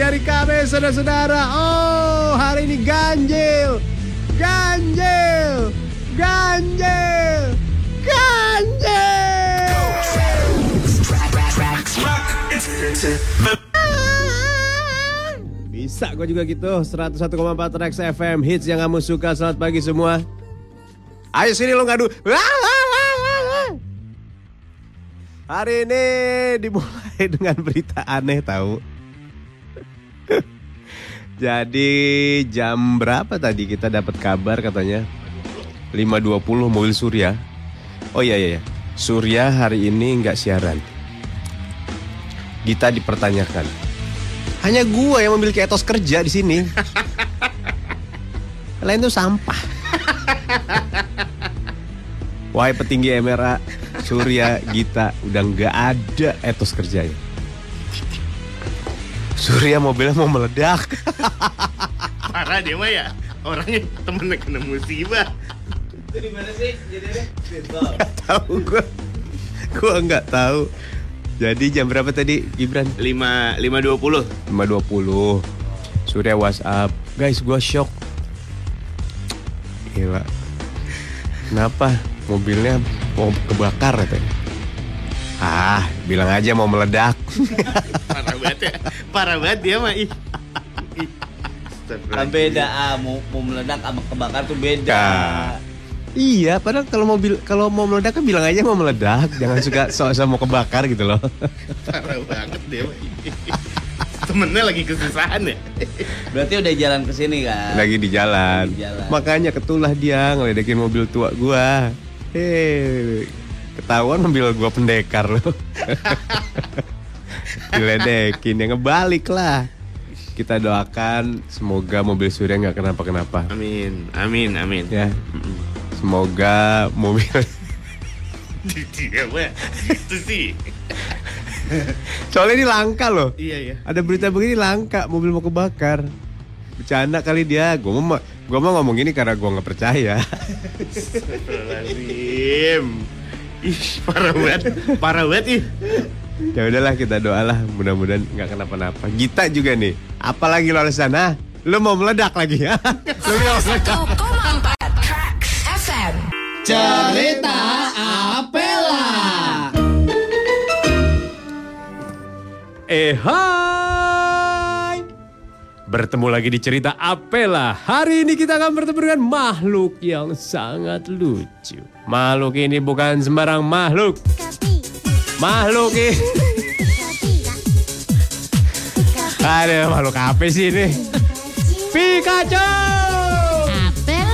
di hari Kamis, saudara-saudara. Oh, hari ini ganjil. Ganjil. Ganjil. Ganjil. Bisa kok juga gitu 101,4 Rex FM Hits yang kamu suka Selamat pagi semua Ayo sini lo ngadu. Hari ini dimulai dengan berita aneh tahu Jadi jam berapa tadi kita dapat kabar katanya 5.20 mobil Surya Oh iya iya iya. Surya hari ini nggak siaran Gita dipertanyakan hanya gua yang memiliki etos kerja di sini. Lain tuh sampah. Wahai petinggi MRA, Surya, Gita, udah nggak ada etos kerjanya. Surya mobilnya mau meledak. Parah dia mah ya. Orangnya temennya kena musibah. Itu di mana sih? Jadi tahu gua. Gua nggak tahu. Jadi jam berapa tadi Gibran? 5 5.20. 5.20 Surya WhatsApp Guys gua shock Gila Kenapa? Mobilnya mau kebakar katanya Ah, bilang aja mau meledak Parah banget ya. Parah banget dia mah. Ih. Kan beda ah, mau, mau meledak sama kebakar tuh beda. Nah. Iya, padahal kalau mobil kalau mau meledak kan bilang aja mau meledak, jangan suka sok-sok mau kebakar gitu loh. Parah banget dia mah. Temennya lagi kesusahan ya. Berarti udah jalan ke sini kan? Lagi di jalan. Lagi di jalan. Makanya ketulah dia ngeledekin mobil tua gua. Hei, ketahuan mobil gua pendekar loh. Diledekin ya ngebalik lah. Kita doakan semoga mobil Surya nggak kenapa-kenapa. Amin. Amin, amin. Ya, semoga mobil gitu sih. soalnya ini langka loh. Iya, iya. Ada berita begini langka, mobil mau kebakar. Bercanda kali dia. Gue mau gua mau ngomong ini karena gue nggak percaya. Astagfirullahaladzim. Ih, parah banget. Parah banget ih. ya udahlah kita doalah mudah-mudahan nggak kenapa-napa. Gita juga nih. Apalagi lo alasan ah? Lo mau meledak lagi ya? Lo mau meledak. 1,4 Tracks FM. Cerita Apela. Eh hai Bertemu lagi di cerita Apela Hari ini kita akan bertemu dengan makhluk yang sangat lucu Makhluk ini bukan sembarang makhluk. Makhluk ini. Ada makhluk apa sih ini? Pikachu. Apel.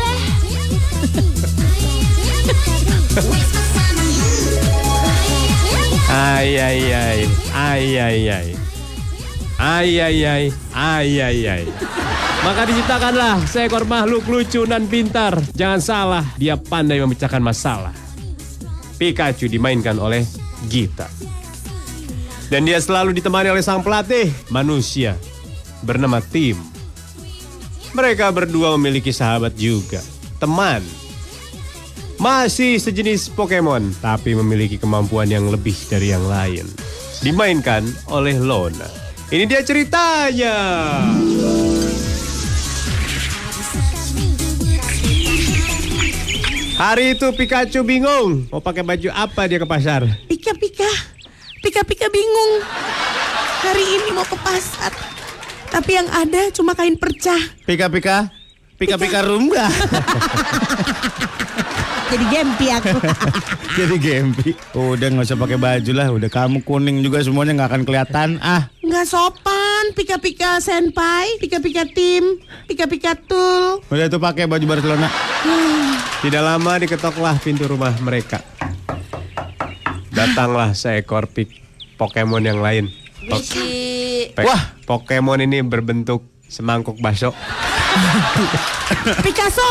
Ay ay ay. Ay ay ay. Ay ay ay. Ay ay ay maka diciptakanlah seekor makhluk lucu dan pintar jangan salah dia pandai memecahkan masalah Pikachu dimainkan oleh Gita dan dia selalu ditemani oleh sang pelatih manusia bernama Tim mereka berdua memiliki sahabat juga teman masih sejenis Pokemon, tapi memiliki kemampuan yang lebih dari yang lain. Dimainkan oleh Lona. Ini dia ceritanya. Hari itu Pikachu bingung mau pakai baju apa dia ke pasar. Pika Pika, Pika Pika bingung. Hari ini mau ke pasar, tapi yang ada cuma kain percah. Pika-pika. Pika-pika rumba. Jadi gempi aku. Jadi gempi. Udah nggak usah pakai baju lah. Udah kamu kuning juga semuanya nggak akan kelihatan. Ah, Nggak sopan, Pika Pika senpai, Pika Pika tim, Pika Pika tul. udah tuh pakai baju Barcelona. Tidak lama diketoklah pintu rumah mereka. Datanglah seekor pik Pokemon yang lain. Pe- Wah. Pokemon ini berbentuk semangkuk bakso. Picasso.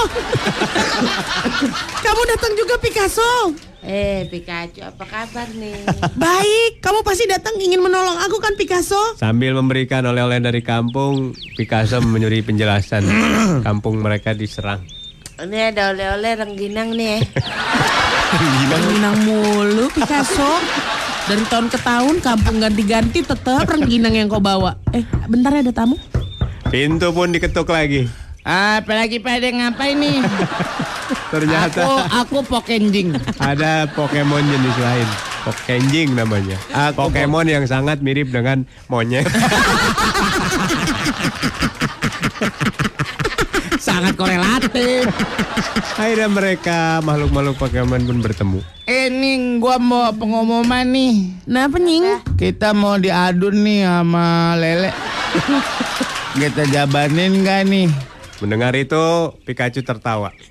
Kamu datang juga Picasso. Eh, Pikachu, apa kabar nih? Baik, kamu pasti datang ingin menolong aku kan Picasso? Sambil memberikan oleh-oleh dari kampung, Picasso menyuri penjelasan. kampung mereka diserang. Ini ada oleh-oleh rengginang nih. Minang mulu Picasso. Dari tahun ke tahun kampung ganti-ganti tetap rengginang yang kau bawa. Eh, bentar ya ada tamu. Pintu pun diketuk lagi. Apalagi pada ngapain nih? Ternyata Aku aku pokenjing. ada Pokemon jenis lain. Pokenjing namanya. Pokemon yang sangat mirip dengan monyet. Sangat korelatif. Akhirnya mereka makhluk-makhluk Pokemon pun bertemu. Ini gua mau pengumuman nih. Nah, penying. Kita mau diadun nih sama Lele. Kita jabanin gak nih? Mendengar itu, Pikachu tertawa.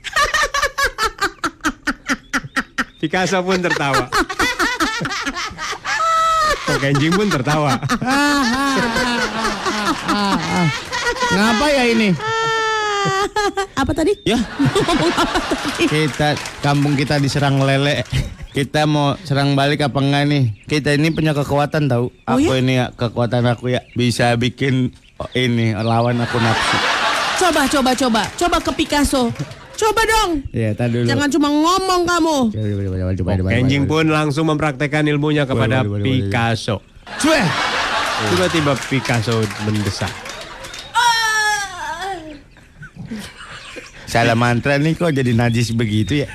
Picasso pun tertawa. Pokenjing pun tertawa. Ngapa ya ini? Apa tadi? Ya. kita kampung kita diserang lele. Kita mau serang balik apa enggak nih? Kita ini punya kekuatan tahu. Oh, aku ya? ini ya kekuatan aku ya bisa bikin ini lawan aku nafsu. Coba, coba, coba. Coba ke Picasso. Coba dong. Ya, tadi dulu. Jangan cuma ngomong kamu. Coba, coba, coba, coba, coba, Pokenjing coba. pun langsung mempraktekkan ilmunya kepada waduh, waduh, waduh. Picasso. Cueh. Tiba-tiba Picasso mendesak. Salah mantra nih kok jadi najis begitu ya?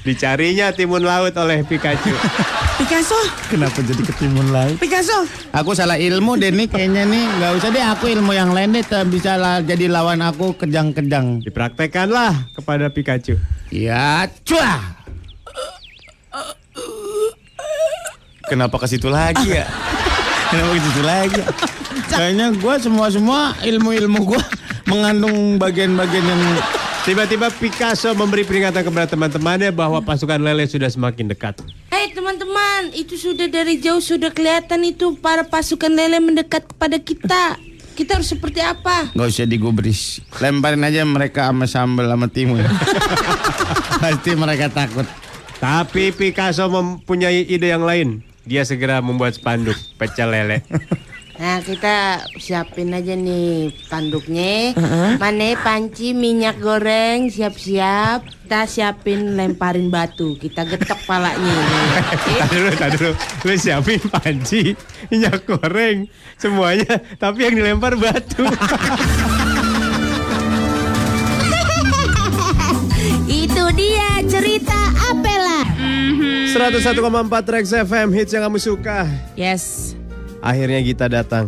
Dicarinya timun laut oleh Pikachu. Picasso, Kenapa jadi ketimun laut? Picasso. Aku salah ilmu deh nih kayaknya nih nggak usah deh aku ilmu yang lain deh bisa lah jadi lawan aku kejang-kejang. Dipraktekkanlah kepada Pikachu. Ya cuah. Kenapa ke situ lagi ya? Kenapa ke situ lagi? Kayaknya gue semua semua ilmu-ilmu gue mengandung bagian-bagian yang Tiba-tiba Picasso memberi peringatan kepada teman-temannya bahwa pasukan lele sudah semakin dekat. Hei teman-teman, itu sudah dari jauh sudah kelihatan itu para pasukan lele mendekat kepada kita. Kita harus seperti apa? nggak usah digubris. Lemparin aja mereka sama sambal sama timun. Pasti mereka takut. Tapi Picasso mempunyai ide yang lain. Dia segera membuat spanduk pecel lele. Nah kita siapin aja nih panduknya. Mana panci minyak goreng siap-siap. Kita siapin lemparin batu. Kita getok palanya. Tadi dulu, tadi dulu. Lu siapin panci, minyak goreng, semuanya. Tapi yang dilempar batu. Itu dia cerita Apela. 101,4 Rex FM hits yang kamu suka. Yes. Akhirnya Gita datang.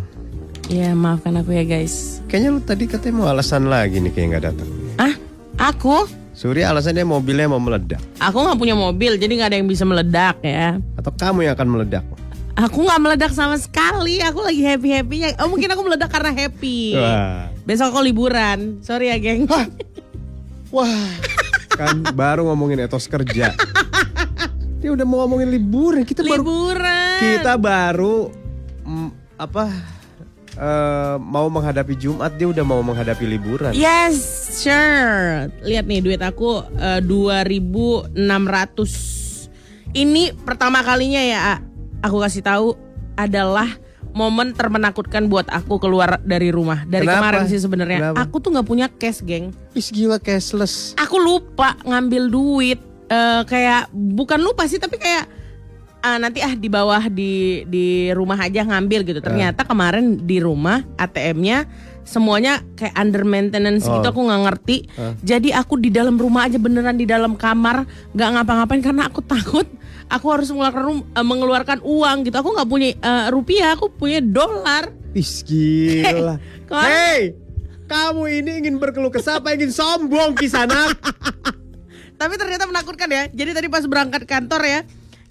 Ya maafkan aku ya guys. Kayaknya lu tadi katanya mau alasan lagi nih kayak nggak datang. Ah, aku? Surya alasannya mobilnya mau meledak. Aku nggak punya mobil, jadi nggak ada yang bisa meledak ya. Atau kamu yang akan meledak? Aku nggak meledak sama sekali. Aku lagi happy happynya. Oh mungkin aku meledak karena happy. Wah. Besok aku liburan. Sorry ya geng. Wah. Kan baru ngomongin etos kerja. Dia udah mau ngomongin liburan. Kita baru liburan. kita baru mm, apa eh, mau menghadapi Jumat dia udah mau menghadapi liburan. Yes, sure. Lihat nih duit aku eh, 2.600. Ini pertama kalinya ya A. aku kasih tahu adalah momen termenakutkan buat aku keluar dari rumah dari Kenapa? kemarin sih sebenarnya. Aku tuh nggak punya cash, geng. Is gila cashless. Aku lupa ngambil duit. Eh, kayak bukan lupa sih tapi kayak ah, nanti ah di bawah di di rumah aja ngambil gitu. Ternyata kemarin di rumah ATM-nya semuanya kayak under maintenance Oh. gitu aku nggak ngerti. Jadi aku di dalam rumah aja beneran di dalam kamar nggak ngapa-ngapain karena aku takut aku harus mengeluarkan eh, mengeluarkan uang gitu. Aku nggak punya eh, rupiah, aku punya dolar. Is gila. Kok- Hei, kamu ini ingin berkeluh kesah apa ingin sombong kisanak? Tapi ternyata menakutkan ya. Jadi tadi pas berangkat kantor ya,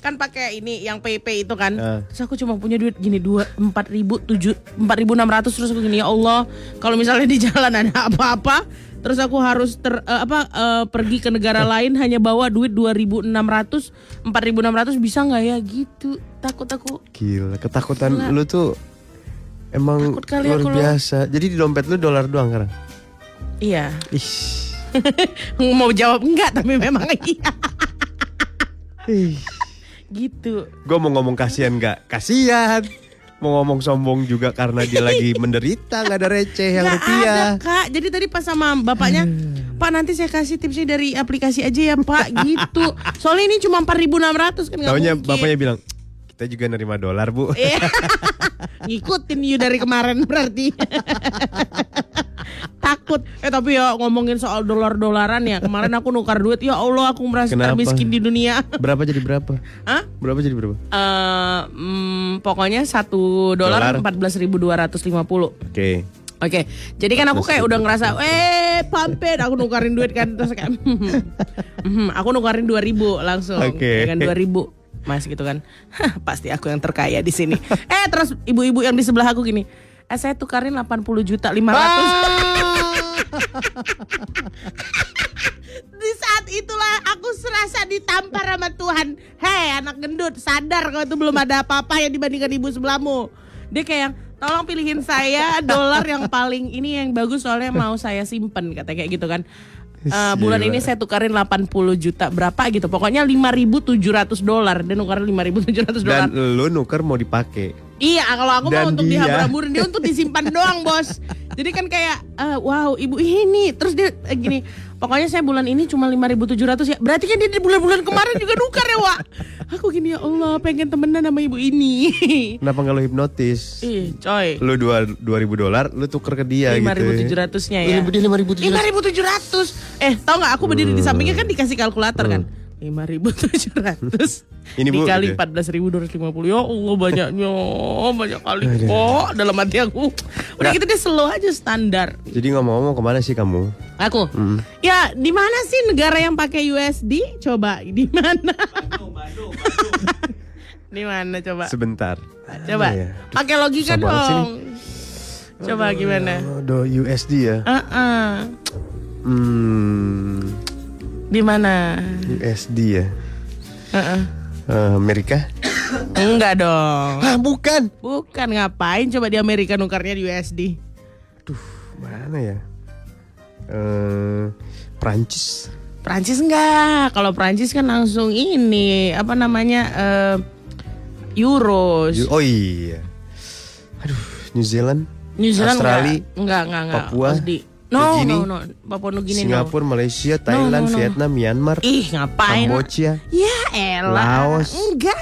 kan pakai ini yang PP itu kan. Eh. Terus aku cuma punya duit gini dua empat ribu tujuh empat ribu enam ratus terus aku gini ya Allah kalau misalnya di jalan ada apa-apa terus aku harus ter eh, apa eh, pergi ke negara lain hanya bawa duit dua ribu enam ratus empat ribu enam ratus bisa nggak ya gitu takut aku Gila, ketakutan Gila. lu tuh emang Takut kali luar aku lu. biasa. Jadi di dompet lu dolar doang sekarang. iya Ih. mau jawab enggak tapi memang iya Ih. Gitu Gue mau ngomong kasihan nggak? Kasihan. Mau ngomong sombong juga karena dia lagi menderita nggak ada receh yang Nggak rupiah. ada kak Jadi tadi pas sama bapaknya Pak nanti saya kasih tipsnya dari aplikasi aja ya pak Gitu Soalnya ini cuma 4.600 kan Taunya mungkin bapaknya bilang, Kita juga nerima dolar, Bu. Iya. Ngikutin you dari kemarin berarti. Takut. Eh tapi ya ngomongin soal dolar-dolaran ya. Kemarin aku nukar duit. Ya Allah aku merasa Kenapa? termiskin di dunia. Berapa jadi berapa? Hah? Berapa jadi berapa? Eh, mm, pokoknya satu dolar Dolar. 14.250. Oke. Oke, jadi kan aku kayak udah ngerasa, eh pampet, aku nukarin duit kan terus kayak, "Hmm, aku nukarin 2000 langsung, Oke. ya kan 2000 mas gitu kan, Hah, pasti aku yang terkaya di sini. eh terus ibu-ibu yang di sebelah aku gini, eh saya tukarin 80 juta 500 Di saat itulah aku serasa ditampar sama Tuhan. Hei anak gendut, sadar kalau itu belum ada apa-apa yang dibandingkan ibu sebelahmu. Dia kayak tolong pilihin saya dolar yang paling ini yang bagus soalnya mau saya simpen kata kayak gitu kan. Eh, bulan ini saya tukarin 80 juta berapa gitu. Pokoknya 5.700 dolar. Dia nukarin 5.700 dolar. Dan lu nuker mau dipakai. Iya, kalau aku mau Dan untuk dia- dihambur-hamburin dia untuk disimpan doang, Bos. Jadi kan kayak eh, wow, ibu ini terus dia eh, gini, pokoknya saya bulan ini cuma 5.700 ya. Berarti kan dia di bulan-bulan kemarin juga nukar ya, Wak. Aku gini ya Allah, pengen temenan sama ibu ini. Kenapa nggak lu hipnotis? Ih, coy. Lu dua dua ribu dolar, lu tuker ke dia gitu. 5.700-nya ya. Dia lima ribu tujuh 5.700. Eh, tau nggak aku berdiri di sampingnya kan dikasih kalkulator kan. 5.700 Ini, Bu, dikali gitu. 14.250 ya Allah banyaknya banyak kali kok. Dalam hati aku udah gitu dia slow aja standar. Jadi ngomong-ngomong ke mana sih kamu? aku? Ya di mana sih negara yang pakai USD coba di mana? Di mana coba? Sebentar. coba. Ya? pakai logika sih dong. coba gimana? Oh, do USD ya? Ah-ah. Hmm, di mana USD ya? Eh, Amerika? enggak dong Ah, bukan. Bukan ngapain coba di Amerika nukarnya di USD. Mana ya? Eh, Prancis. Prancis enggak. Kalau Prancis kan langsung ini apa namanya eh, euros. Oh iya. Aduh, New Zealand, New Zealand Australia, enggak. Enggak, enggak, enggak. Papua, USD. No, Nugini, no, no. Papua Nugini no. Singapura, Malaysia, Thailand, no, no. Vietnam, Myanmar, Ih, ngapain? Kamboja, Ya elah. Laos. Enggak.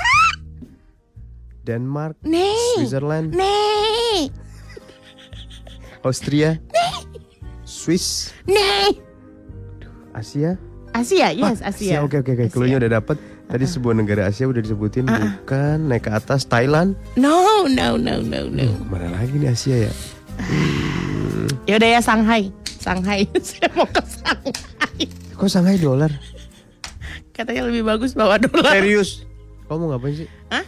Denmark, Nih. Switzerland, Nih. Austria, Swiss, Nih. Asia. Asia, yes, Ah, Asia. Oke oke oke. Cluenya udah dapat. Tadi sebuah negara Asia udah disebutin bukan naik ke atas Thailand. No, no, no, no, no. Mana lagi nih Asia ya? Ya udah ya Shanghai. Shanghai. Saya mau ke Shanghai. Kok Shanghai dolar? Katanya lebih bagus bawa dolar. Serius? Kamu ngapain sih? Hah?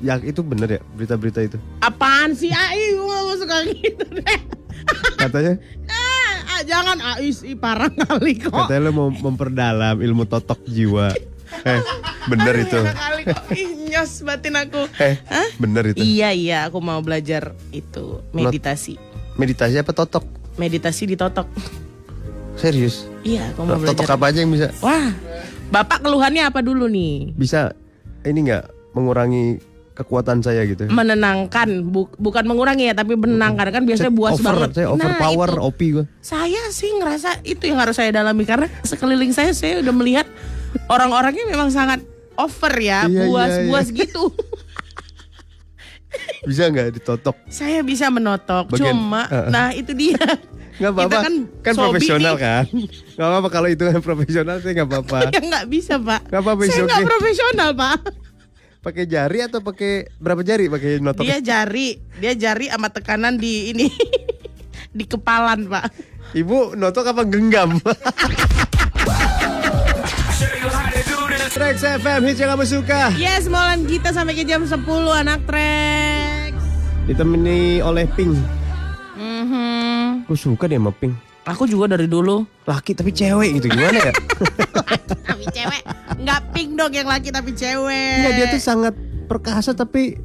Ya itu bener ya berita-berita itu. Apaan sih Ai? Gue gak suka gitu deh. Katanya Ah, ah, jangan Ai sih parah kali kok. katanya lo mau memperdalam ilmu totok jiwa. Eh, bener itu. Parah kali kok. Ih, nyos batin aku. Eh, Hah? bener itu. Iya iya, aku mau belajar itu meditasi. Meditasi apa totok? Meditasi ditotok. Serius? Iya, aku mau Totok belajar. apa aja yang bisa? Wah, bapak keluhannya apa dulu nih? Bisa ini nggak mengurangi kekuatan saya gitu? Menenangkan, bu- bukan mengurangi ya, tapi menenangkan kan biasanya Saya buas over, banget. Saya overpower, Nah, itu. OP gue. Saya sih ngerasa itu yang harus saya dalami karena sekeliling saya saya udah melihat orang-orangnya memang sangat over ya, Iya, iya, buas-buas iya. gitu. Bisa nggak ditotok? saya bisa menotok, Bagian- cuma uh-uh. nah itu dia. Nggak apa-apa. Kan, kan profesional nih. kan? Nggak apa-apa kalau itu kan profesional saya nggak apa-apa. ya nggak bisa pak. Nggak apa-apa, saya nggak okay. profesional pak. Pakai jari atau pakai berapa jari pakai notok? Dia jari, dia jari sama tekanan di ini di kepalan pak. Ibu notok apa genggam? Trax FM hits yang kamu suka. Yes, molan kita sampai ke jam 10 anak Trax. Ditemani oleh Pink. Mhm. Gue suka deh sama Pink. Aku juga dari dulu. Laki tapi cewek gitu gimana ya? Tapi cewek nggak pink dong yang laki tapi cewek. Enggak dia tuh sangat perkasa tapi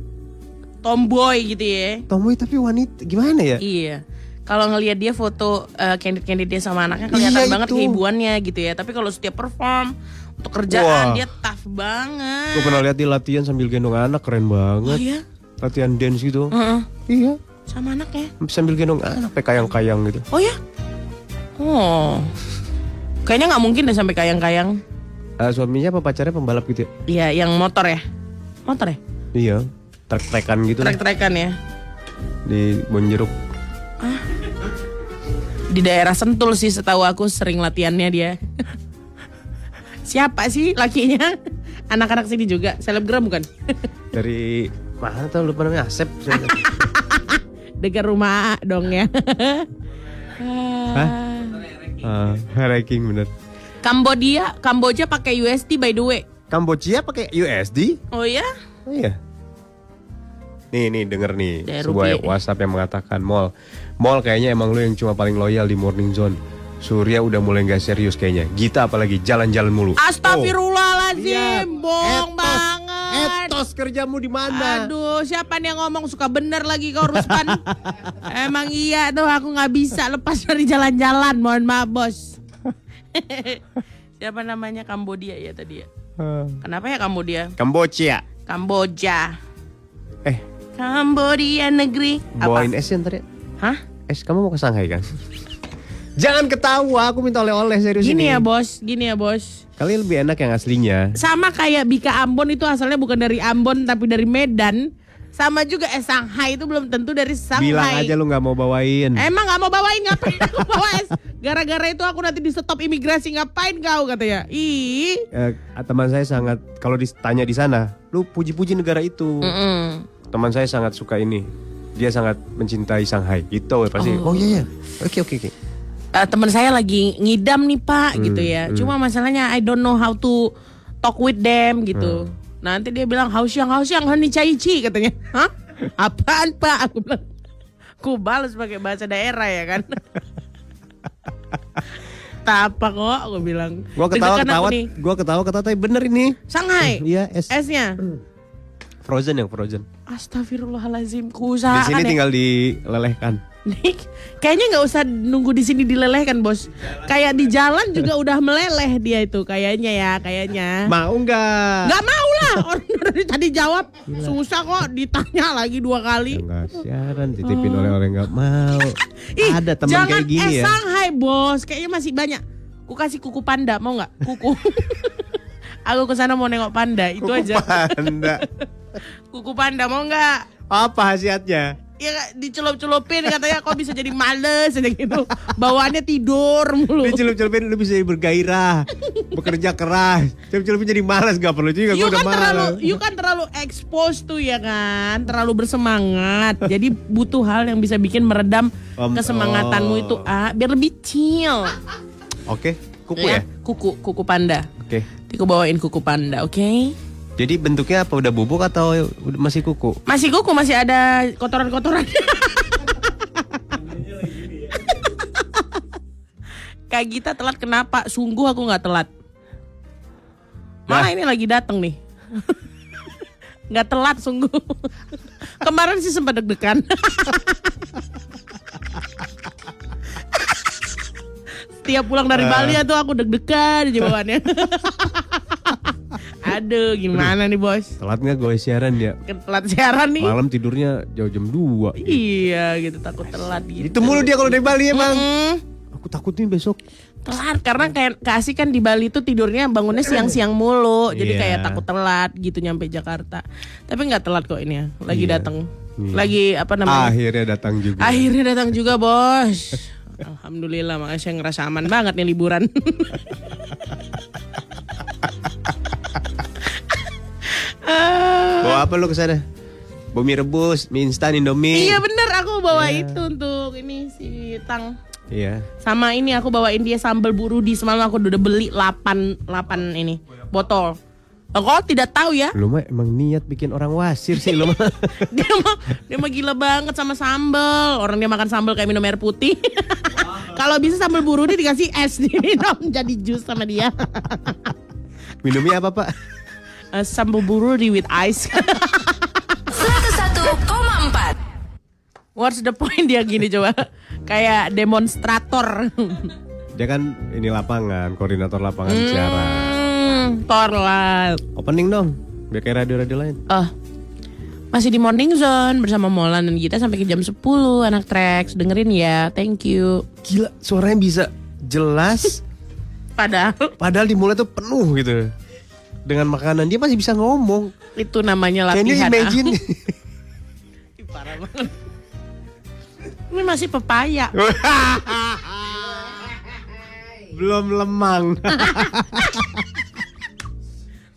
tomboy gitu ya. tomboy tapi wanita gimana ya? Iya. Kalau ngelihat dia foto uh, candid-candid dia sama anaknya kelihatan Iya, banget itu. keibuannya gitu ya. Tapi kalau setiap perform kerjaan Wah. dia tough banget. Gue pernah lihat dia latihan sambil gendong anak keren Oh banget. iya? Latihan dance gitu. Heeh. Iya. Sama anaknya. Sambil gendong anak sampai kayang-kayang gitu. Oh ya? Oh. Kayaknya nggak mungkin deh sampai kayang-kayang. Eh, suaminya apa pacarnya pembalap gitu ya? Iya, yang motor ya. Motor ya? Iya, trek-trekan gitu Trek-trekan ya. di Bonjeruk. Di daerah Sentul sih setahu aku sering latihannya dia. Siapa sih lakinya? Anak-anak sini juga, selebgram bukan? Dari mana tuh lupa namanya Asep. Dekat rumah dong ya. Hah? Ah, ranking bener. Kambodia, Kamboja pakai USD by the way. Kamboja pakai USD? Oh ya? Oh iya. Nih nih denger nih Dari sebuah rupiah. WhatsApp yang mengatakan mall mall kayaknya emang lu yang cuma paling loyal di morning zone. Surya udah mulai nggak serius kayaknya. Gita apalagi jalan-jalan mulu. Astagfirullahaladzim, Oh. bohong Etos. banget. Etos kerjamu di mana? Aduh, siapa nih yang ngomong suka bener lagi kau Ruspan? Emang iya tuh aku nggak bisa lepas dari jalan-jalan. Mohon maaf bos. siapa namanya Kambodia ya tadi ya? Kenapa ya Kambodia? Kamboja. Kamboja. Eh, Kambodia negeri. bawain es yang tadi. Hah? Es kamu mau ke Shanghai kan? Jangan ketawa, aku minta oleh-oleh serius Gini ini. ya bos, gini ya bos. Kali lebih enak yang aslinya. Sama kayak Bika Ambon itu asalnya bukan dari Ambon tapi dari Medan. Sama juga es Shanghai itu belum tentu dari Shanghai. Bilang aja lu nggak mau bawain. Emang nggak mau bawain ngapain aku bawa es? Gara-gara itu aku nanti di stop imigrasi ngapain kau katanya? Ih. Eh, teman saya sangat kalau ditanya di sana, lu puji-puji negara itu. Mm-mm. Teman saya sangat suka ini. Dia sangat mencintai Shanghai. Gitu pasti. Oh, iya iya. Oke oke oke. Eh, teman saya lagi ngidam nih pak Hmm, gitu ya. Cuma masalahnya I don't know how to talk with them gitu. Hmm. Nanti dia bilang haus yang haus yang hani caici katanya. Hah? Apaan pak? Aku bilang. Aku balas pakai bahasa daerah ya kan. Tapa kok aku bilang. Gua ketawa ketawa, gua ketawa ketawa tapi bener ini. Shanghai. Iya es Esnya. frozen yang frozen. Astagfirullahalazim. Di Kuusahakan sini ya. tinggal dilelehkan. Nih, kayaknya nggak usah nunggu di sini dileleh kan bos. Kayak di jalan juga udah meleleh dia itu kayaknya ya, kayaknya. Mau nggak? Nggak mau lah, orang dari tadi jawab susah kok ditanya lagi dua kali. Enggak siaran titipin oleh-oleh nggak mau. Ih, Ada teman kayak gini eh, ya. Shanghai bos, kayaknya masih banyak. Ku kasih kuku panda, mau nggak? Kuku. Aku ke sana mau nengok panda, itu aja. Panda. Kuku panda mau nggak? Apa khasiatnya? Ya dicelup-celupin katanya kok bisa jadi males aja gitu. Bawaannya tidur mulu. Ini celup-celupin lu bisa bergairah, bekerja keras. Celup-celupin jadi malas gak perlu juga. You Gue udah kan terlalu, malas. you kan terlalu expose tuh ya kan, terlalu bersemangat. Jadi butuh hal yang bisa bikin meredam Om, kesemangatanmu oh. itu ah, biar lebih chill. Oke, kuku ya. Kuku, kuku panda. Oke. Aku bawain kuku panda, oke? Jadi bentuknya apa? Udah bubuk atau masih kuku? Masih kuku, masih ada kotoran-kotoran. Kak Gita telat kenapa? Sungguh aku nggak telat. Malah ini lagi dateng nih. Nggak telat sungguh. Kemarin sih sempat deg-degan. Setiap pulang dari Bali ya tuh aku deg-degan aja bawaannya. Aduh, gimana nih bos? Telat nggak gue siaran ya? Telat siaran nih. Malam tidurnya jauh jam 2 Iya gitu takut telat gitu. Itu mulu dia kalau dari Bali emang. Mm, Aku takut nih besok. telat karena kayak kasih kan di Bali tuh tidurnya bangunnya siang-siang mulu. Jadi Iya. kayak takut telat gitu nyampe Jakarta. Tapi nggak telat kok ini ya. Lagi Iya. datang. Iya. Lagi apa namanya? Akhirnya datang juga. Akhirnya datang juga bos. Alhamdulillah makanya saya ngerasa aman banget nih liburan. Bawa apa lu ke sana? Bumi rebus, mie instan, indomie. Iya bener aku bawa itu untuk ini si Tang. Iya. Sama ini aku bawain dia sambal burudi semalam aku udah beli 8 8 ini botol. Kok tidak tahu ya? Lu mah emang niat bikin orang wasir sih lu mah. Dia mah dia mah gila banget sama sambal. Orang dia makan sambal kayak minum air putih. Kalau bisa sambal burudi dikasih es diminum jadi jus sama dia. Minumnya apa, Pak? Eh, sambal burudi with ice. 101,4 What's the point dia gini coba? Kayak demonstrator. Dia kan ini lapangan, koordinator lapangan siaran. Hmm, Thor lah. Opening dong, biar kayak radio-radio lain. Oh, masih di Morning Zone bersama Molan dan kita sampai ke jam 10 anak Trax. Dengerin ya, thank you. Gila, suaranya bisa jelas, Padahal padahal di mulut tuh penuh gitu. Dengan makanan dia masih bisa ngomong. Itu namanya Can you latihan. imagine? Parah banget. Ini masih pepaya. Belum lemang.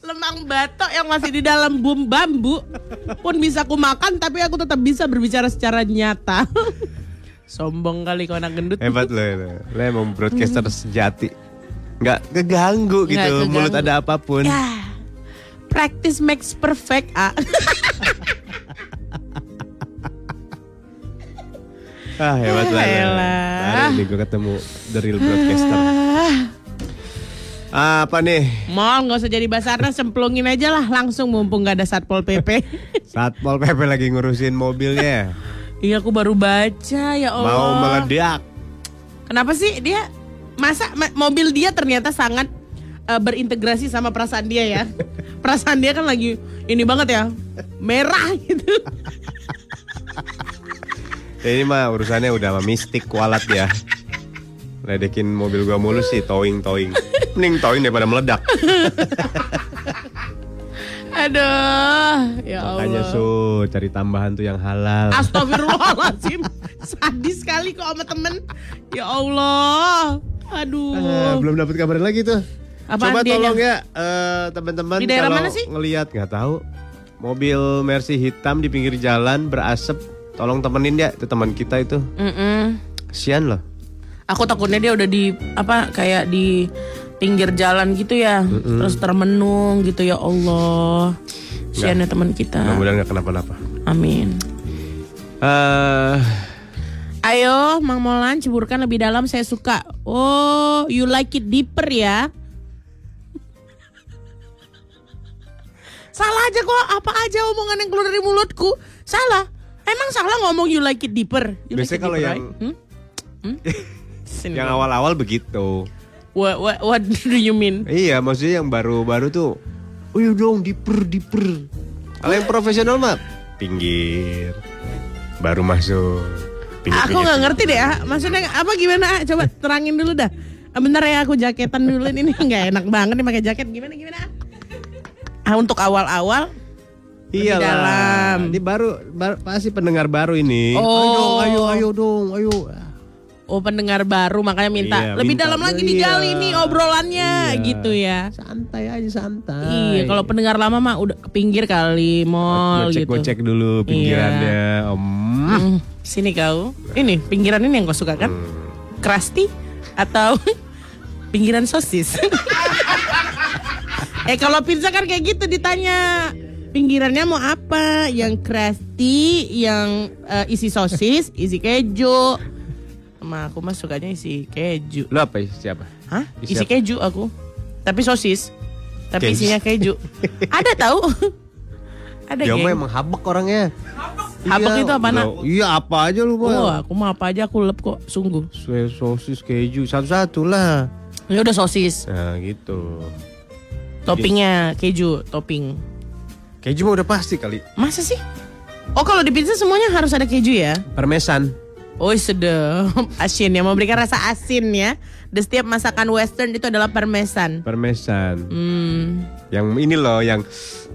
Lemang batok yang masih di dalam bum bambu pun bisa aku makan tapi aku tetap bisa berbicara secara nyata. Sombong kali kau anak gendut. Hebat lo itu. Lo emang broadcaster sejati. Nggak keganggu gitu. Nggak keganggu. Mulut ada apa pun. Ya, practice makes perfect. Ah. Ah hebat lah. Hari ini gue ketemu the real broadcaster. Apa nih? Mal nggak usah jadi basarnas semplungin aja lah langsung mumpung nggak ada satpol pp. Satpol PP lagi ngurusin mobilnya. Iya aku baru baca ya Allah. Mau meledak. Kenapa sih dia masa ma- mobil dia ternyata sangat eh, berintegrasi sama perasaan dia ya. perasaan dia kan lagi ini banget ya merah gitu. Ya, ini mah urusannya udah sama mistik kualat ya. Ledekin mobil gua mulu sih towing towing. Mending towing daripada meledak. Aduh, ya Makanya Allah. su cari tambahan tuh yang halal. Astagfirullahaladzim Sadis sekali kok sama temen Ya Allah Aduh Ah, belum dapat kabar lagi tuh. Apaan Coba tolong ya eh, teman-teman Di daerah kalau mana sih? ngelihat nggak tahu mobil Mercy hitam di pinggir jalan berasap. Tolong temenin ya, itu teman kita itu. Mm-mm. Kasian loh. Aku takutnya dia udah di Apa kayak di Pinggir jalan gitu ya Terus termenung gitu ya Allah Siannya teman kita Mudah-mudahan nggak kenapa-napa. Amin Eh, Ayo Mang Molan ceburkan lebih dalam saya suka Oh you like it deeper ya Salah aja kok apa aja omongan yang keluar dari mulutku Salah Emang salah ngomong you like it deeper You like Biasanya it kalau deeper, yang- right? Hmm? Hmm? Yang awal-awal begitu. what, what, what do you mean? Iya, maksudnya yang baru-baru tuh, oh iya dong, diper, diper. Kalau yang profesional mah pinggir, baru masuk. Aku nggak ngerti deh, ah. maksudnya apa gimana? ah? Coba terangin dulu dah. Ah, Bentar ya aku jaketan dulu ini nggak enak banget nih pakai jaket. Gimana gimana? Ah untuk awal-awal Iya dalam. Ini baru, baru pasti pendengar baru ini. Oh. Ayo dong, ayo, ayo dong, ayo. oh pendengar baru makanya minta Iya, lebih minta. dalam lagi Iya. digali nih obrolannya Iya. gitu ya. Santai aja, santai. Iya, kalau pendengar lama mah udah ke pinggir kali mall Gocek, gitu. gocek dulu pinggirannya, Om. Hmm, sini kau. Ini pinggiran ini yang kau suka kan? Hmm. Krusty atau pinggiran sosis? eh kalau pizza kan kayak gitu ditanya. Pinggirannya mau apa? Yang crusty, yang eh, isi sosis, isi keju. Sama aku mah sukanya isi keju. Lu apa siapa? Hah? Isi Isi apa? keju aku. Tapi sosis. Tapi Keju. isinya keju. Ada tahu? Ada mah emang habek orangnya. Habek itu apa, Nak? Loh, Iya, apa aja lu, Bang. Oh, aku mah apa aja aku lep kok, sungguh. Swe- sosis keju satu-satu lah. Ya udah sosis, Nah gitu. toppingnya keju, topping. Keju mah udah pasti kali. Masa sih? Oh kalau di pizza semuanya harus ada keju ya? Parmesan. Oh sedap, asin ya, memberikan rasa asin ya. Dan setiap masakan western itu adalah parmesan. Parmesan. Hmm. Yang ini loh yang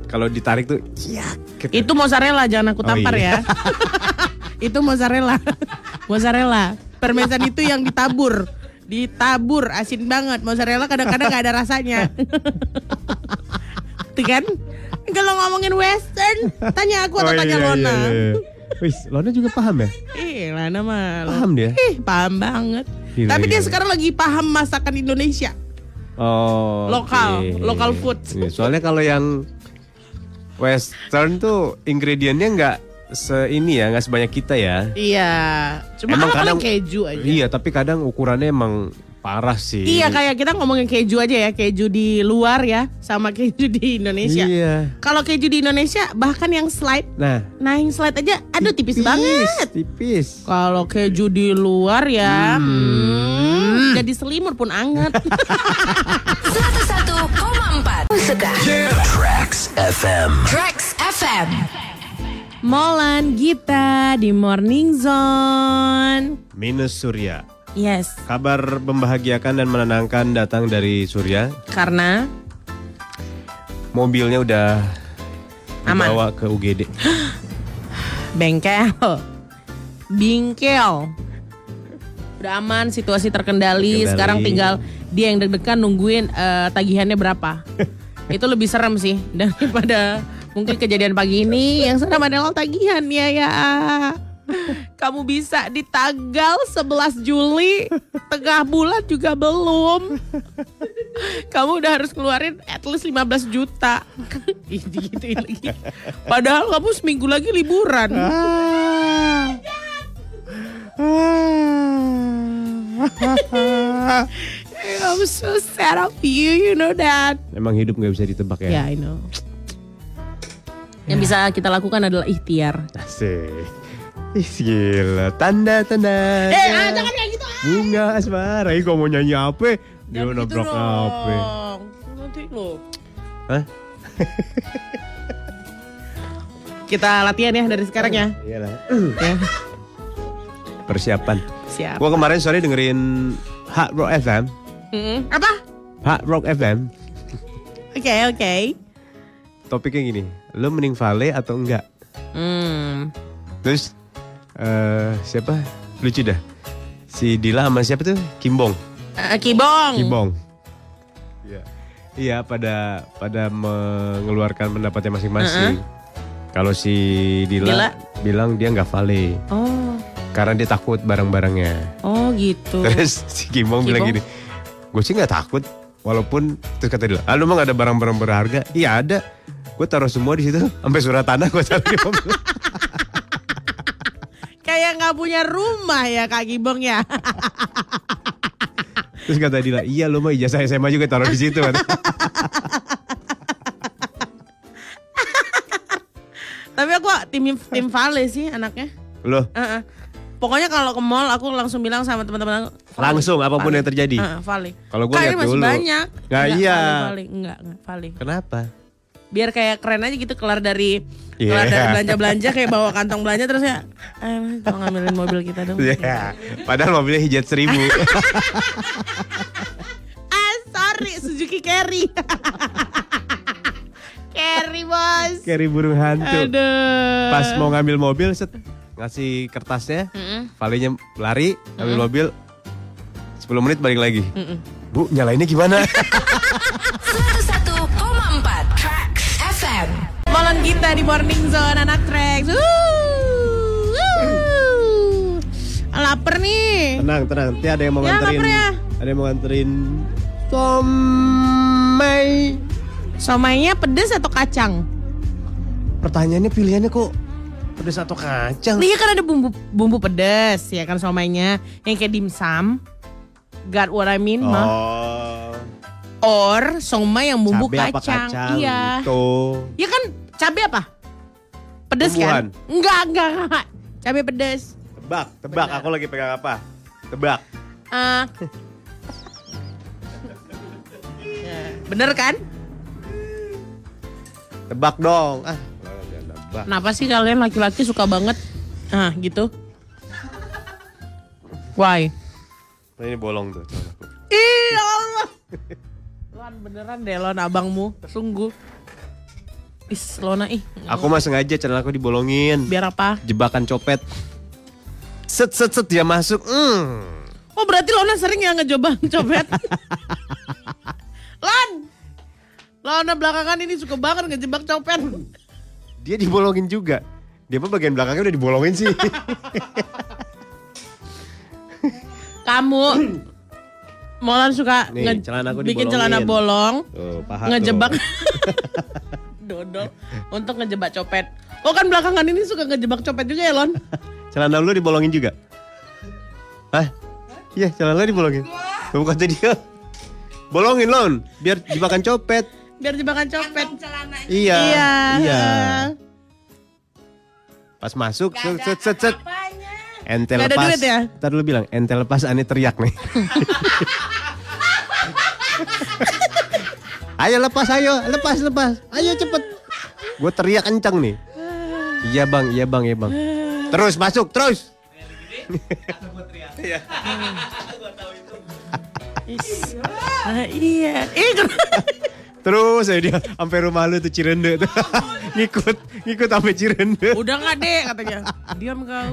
kalau ditarik tuh yak. gitu. Itu mozzarella, jangan aku Oh, tampar iya. ya. itu mozzarella. mozzarella. Parmesan itu yang ditabur. Ditabur, asin banget. Mozzarella kadang-kadang nggak ada rasanya. Tuh kan? Kalau ngomongin western, tanya aku atau Oh, tanya iya, Lona. iya, iya. Wih, Lona juga paham ya? Ih, Lana mah. Paham dia? Ih, paham banget. Gila, Tapi dia gila. sekarang lagi paham masakan Indonesia. Oh. Lokal, oke. lokal food. Iya, soalnya kalau yang western tuh ingredientnya nggak se ini ya, nggak sebanyak kita ya. Iya. Cuma Emang kadang- keju aja. Iya, tapi kadang ukurannya emang parah sih. Iya kayak kita ngomongin keju aja ya, keju di luar ya, sama keju di Indonesia. Iya. Kalau keju di Indonesia bahkan yang slide, Nah, nah yang slide aja, aduh tipis, banget. Tipis. Kalau keju di luar ya, hmm, jadi selimut pun anget. 101,4 Suka Tracks FM. Tracks FM Molan Gita di Morning Zone. Minus Surya. Yes, Kabar membahagiakan dan menenangkan datang dari Surya. karena mobilnya udah Aman. dibawa ke UGD. Bengkel. Bingkel. Udah aman, situasi terkendali. Terkendali. Sekarang tinggal dia yang deg-degan nungguin eh, tagihannya berapa. Itu lebih serem sih daripada mungkin kejadian pagi ini yang serem adalah tagihannya ya. Kamu bisa di tanggal 11 Juli tengah bulan juga belum. Kamu udah harus keluarin at least 15 juta. Ih, digituin lagi. Padahal kamu seminggu lagi liburan. I'm so sad of you, you know that. Emang hidup nggak bisa ditebak ya? Yeah, I know. Yang bisa kita lakukan adalah ikhtiar. Asik. Ih, gila. Tanda-tanda. Eh, ah, jangan kayak gitu. ah. Bunga asmara. Ih, mau nyanyi apa? Dia Jangan gitu nabrak apa? Nanti lo. Hah? Kita latihan ya dari sekarang ya. Iyalah. ya. Persiapan. Siap. Gua kemarin sore dengerin Hard Rock FM. Mm-mm. Apa? Hard Rock FM. Oke, oke. Topiknya gini. Lo mending vale atau enggak? Hmm. Terus eh siapa? Lucu dah. Si Dila sama siapa tuh? Kimbong. Eh, Kibong. Kibong. Iya. Iya pada pada mengeluarkan pendapatnya masing-masing. Kalau si Dila, Dila? bilang dia nggak vale Oh, karena dia takut barang-barangnya. oh gitu. Terus si Kimbong bilang Kimbong? gini, gue sih nggak takut. Walaupun terus kata Dila, ah, lu emang ada barang-barang berharga? Iya ada. Gue taruh semua di situ, sampai surat tanah gue taruh di mobil. Kayak nggak punya rumah ya Kak Kibong ya. Terus kata Dila, iya lu mah ijazah SMA juga taruh di situ. kata. Tapi aku tim tim Vale sih anaknya. Loh, Heeh. Pokoknya kalau ke mall aku langsung bilang sama teman-teman aku, Vale. Langsung, apa pun Vale. yang terjadi? Heeh, Vale. Kalau gua Kak, lihat ini masih dulu. banyak. Nggak, iya. Vale, Vale. Enggak, enggak, Vale. kenapa? Biar kayak keren aja gitu kelar dari Iya. kelar dari belanja-belanja kayak bawa kantong belanja terus ya eh tolong ngambilin mobil kita dong. Ya, padahal mobilnya hijat seribu. Ah, sorry Suzuki Carry. Carry bos. Kayak burung hantu. Aduh. Pas mau ngambil mobil, set, ngasih kertasnya, valenya lari, ngambil mobil, 10 menit balik lagi. Bu, nyalainnya gimana? kita di Morning Zone anak. Uh, uh. Laper nih. tenang, tenang. Nanti ada yang mau Ya, nganterin. ya. Ada yang mau nganterin somai. Somainya pedes atau kacang? Pertanyaannya pilihannya kok pedas atau kacang? Iya kan ada bumbu bumbu pedes ya kan somainya yang kayak dimsum. Got what I mean, mah? Oh, Or somai yang bumbu apa kacang. kacang? Iya. Gitu. Iya kan cabai apa? Pedes Tumbuhan. kan? Enggak, enggak, enggak. Cabai pedes. Tebak, tebak. Aku lagi pegang apa? Tebak. Ya, Bener kan? Tebak dong. Ah, tebak. Kenapa sih kalian laki-laki suka banget? Ah, gitu. Why? Nah, ini bolong tuh. celanaku. Ih, ya Allah. Lon beneran deh Lon abangmu. Sungguh. Is, Lona ih. Aku mah sengaja celana aku dibolongin. Biar apa? Jebakan copet. Set set set dia masuk. Hmm. Oh berarti Lona sering ya ngecoba copet? Lon! Lona belakangan ini suka banget ngejebak copet. Dia dibolongin juga. Dia mah bagian belakangnya udah dibolongin sih. Kamu Molan suka Nih, nge- celana aku bikin dibolongin. celana bolong, Tuh, ngejebak. dodol untuk ngejebak copet. Oh kan belakangan ini suka ngejebak copet juga ya Lon? Celana lu dibolongin juga? Hah? Iya, celana lu dibolongin. Kamu kata dia. Bolongin lon, biar jebakan copet. Biar jebakan copet. Iya. Iya. Iya. Pas masuk, set set set set. Ente ada lepas. duit ya? Ntar dulu bilang, ente lepas aneh teriak nih. ayo lepas, ayo, lepas, lepas. Ayo cepet. Gue teriak kencang nih. Iya bang, iya bang, iya bang. Terus masuk, terus. Ah, iya. Terus ya dia sampai rumah lu tuh Cirende tuh. ngikut, ngikut sampai Cirende. Udah nggak dek katanya. Diam kau.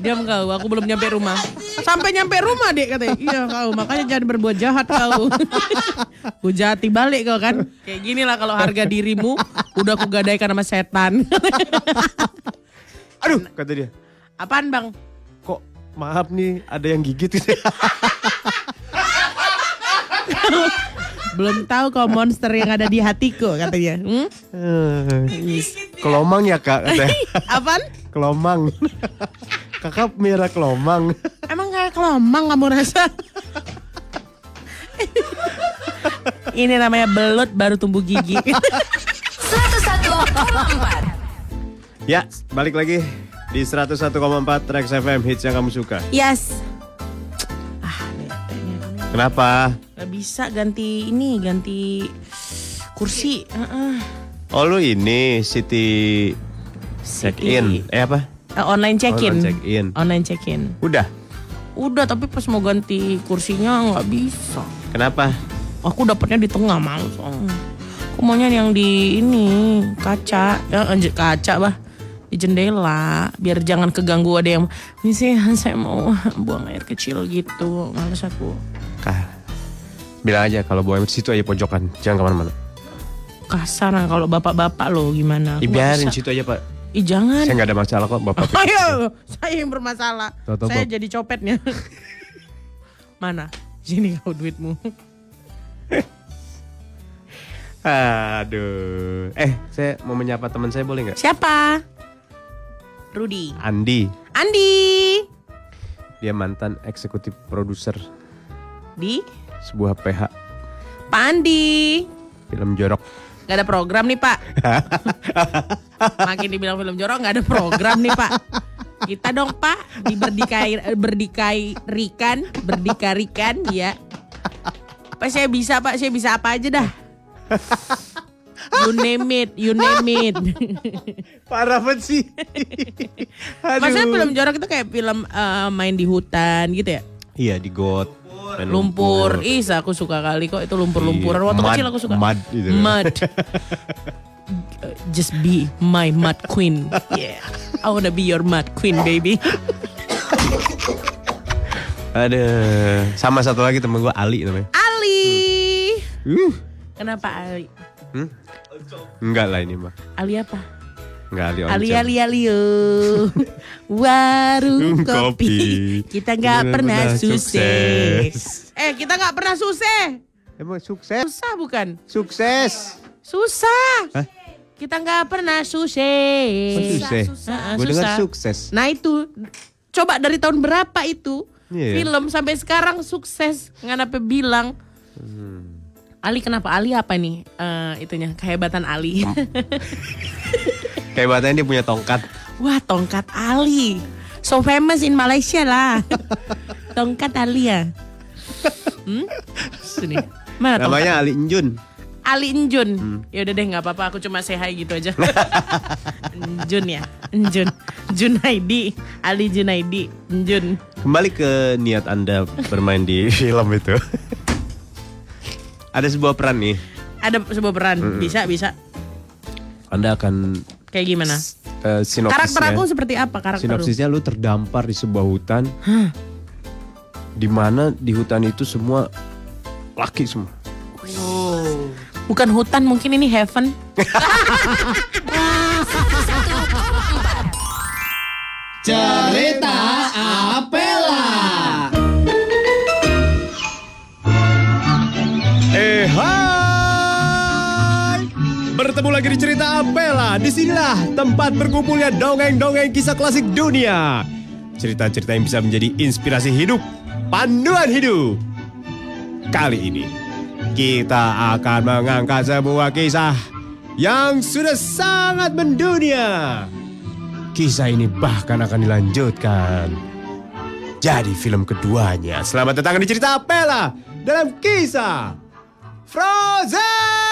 Diam kau. Aku belum nyampe rumah. Sampai nyampe rumah dek katanya. Iya kau. Makanya jangan berbuat jahat kau. Hujati balik kau kan. Kayak gini lah kalau harga dirimu udah aku gadaikan sama setan. Aduh, kata dia. Apaan bang? Kok maaf nih ada yang gigit gitu. Belum tahu kau monster yang ada di hatiku katanya. Hmm? kelomang ya kak katanya. Apaan? Kelomang. Kakak merah kelomang. Emang kayak kelomang kamu rasa? Ini namanya belut baru tumbuh gigi. 101,4 Ya, balik lagi di 101,4 Trax FM hits yang kamu suka. yes. Kenapa? Gak bisa ganti ini, ganti kursi. Heeh. Oh lu ini City check in. Eh apa? Eh, online check-in. Online check-in. Online check-in. Udah. Udah, tapi pas mau ganti kursinya nggak bisa. Kenapa? Aku dapatnya di tengah males. Aku maunya yang di ini kaca, ya, eh, kaca bah di jendela biar jangan keganggu ada yang ini sih saya mau buang air kecil gitu males aku Kah. Bilang aja kalau bawa situ aja pojokan, jangan ke mana-mana. kasar nah, kalau bapak-bapak lo gimana Aku nggak biarin situ aja pak. Ih jangan Saya nggak ada masalah kok bapak. Ayo, saya yang bermasalah. Tahu-tahu saya Bob. jadi copetnya. Mana? Sini kau duitmu. Aduh. Eh, saya mau menyapa teman saya boleh nggak? Siapa? Rudy. Andi. Andi. Dia mantan eksekutif produser Di sebuah PH Pak Andi. film jorok. Gak ada program nih Pak. Makin dibilang film jorok gak ada program nih Pak. Kita dong Pak di berdikai berdikai rikan, berdikarikan ya. Pak saya bisa Pak, saya bisa apa aja dah. You name it, you name it. Parah banget sih. Maksudnya film jorok itu kayak film eh, main di hutan gitu ya? Iya di got. Main Lumpur. Ih, aku suka kali kok itu lumpur-lumpuran. Waktu Iya, Mud- kecil aku suka. mud gitu. Mud. Just be my mud queen. Yeah. I wanna be your mud queen, baby. Ada sama satu lagi temen gue Ali namanya. Ali. Uh. Kenapa Ali? Hmm? Enggak lah ini mah. Ali apa? Enggak Ali Ali. Ali. Warung kopi. kopi. Kita nggak pernah sukses. sukses. Eh, kita nggak pernah sukses. Emang sukses? Susah bukan? Sukses. Susah. Hah? Kita nggak pernah sukses. Oh, sukses. Heeh, Gue dengar susah. sukses. Nah itu, coba dari tahun berapa itu Iya. film sampai sekarang sukses nggak apa bilang. Hmm. Ali kenapa Ali apa nih eh, itunya kehebatan Ali? Kehebatannya dia punya tongkat. Wah tongkat Ali, so famous in Malaysia lah. tongkat Ali ya. Hmm? Sini. Mana tongkat? Namanya Ali Enjun. Ali Enjun. Hmm. Ya udah deh nggak apa-apa, aku cuma say hi gitu aja. Enjun ya, Enjun. Junaidi, Ali Junaidi, Enjun. Kembali ke niat Anda bermain di film itu. Ada sebuah peran nih. Ada sebuah peran, Hmm. bisa bisa. Anda akan Kayak gimana? eh, sinopsisnya. Karakter aku seperti apa karakter lu? Sinopsisnya lu terdampar di sebuah hutan. Di mana di hutan itu semua laki semua. Bukan hutan, mungkin ini heaven. Cerita Apela. Bertemu lagi di cerita Apela Di sinilah tempat berkumpulnya dongeng-dongeng kisah klasik dunia. Cerita-cerita yang bisa menjadi inspirasi hidup Panduan hidup. Kali ini Kita akan mengangkat sebuah kisah Yang sudah sangat mendunia. Kisah ini bahkan akan dilanjutkan. Jadi film keduanya. Selamat datang di cerita Apela dalam kisah Frozen.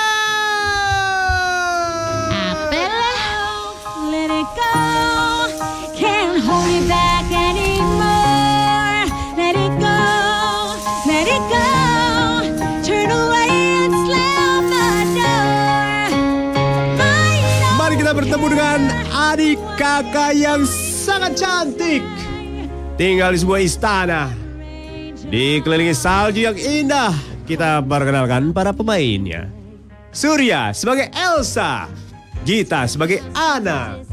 Adik kakak yang sangat cantik. Tinggal di sebuah istana. Dikelilingi salju yang indah. Kita perkenalkan para pemainnya. Surya sebagai Elsa. Gita sebagai Ana.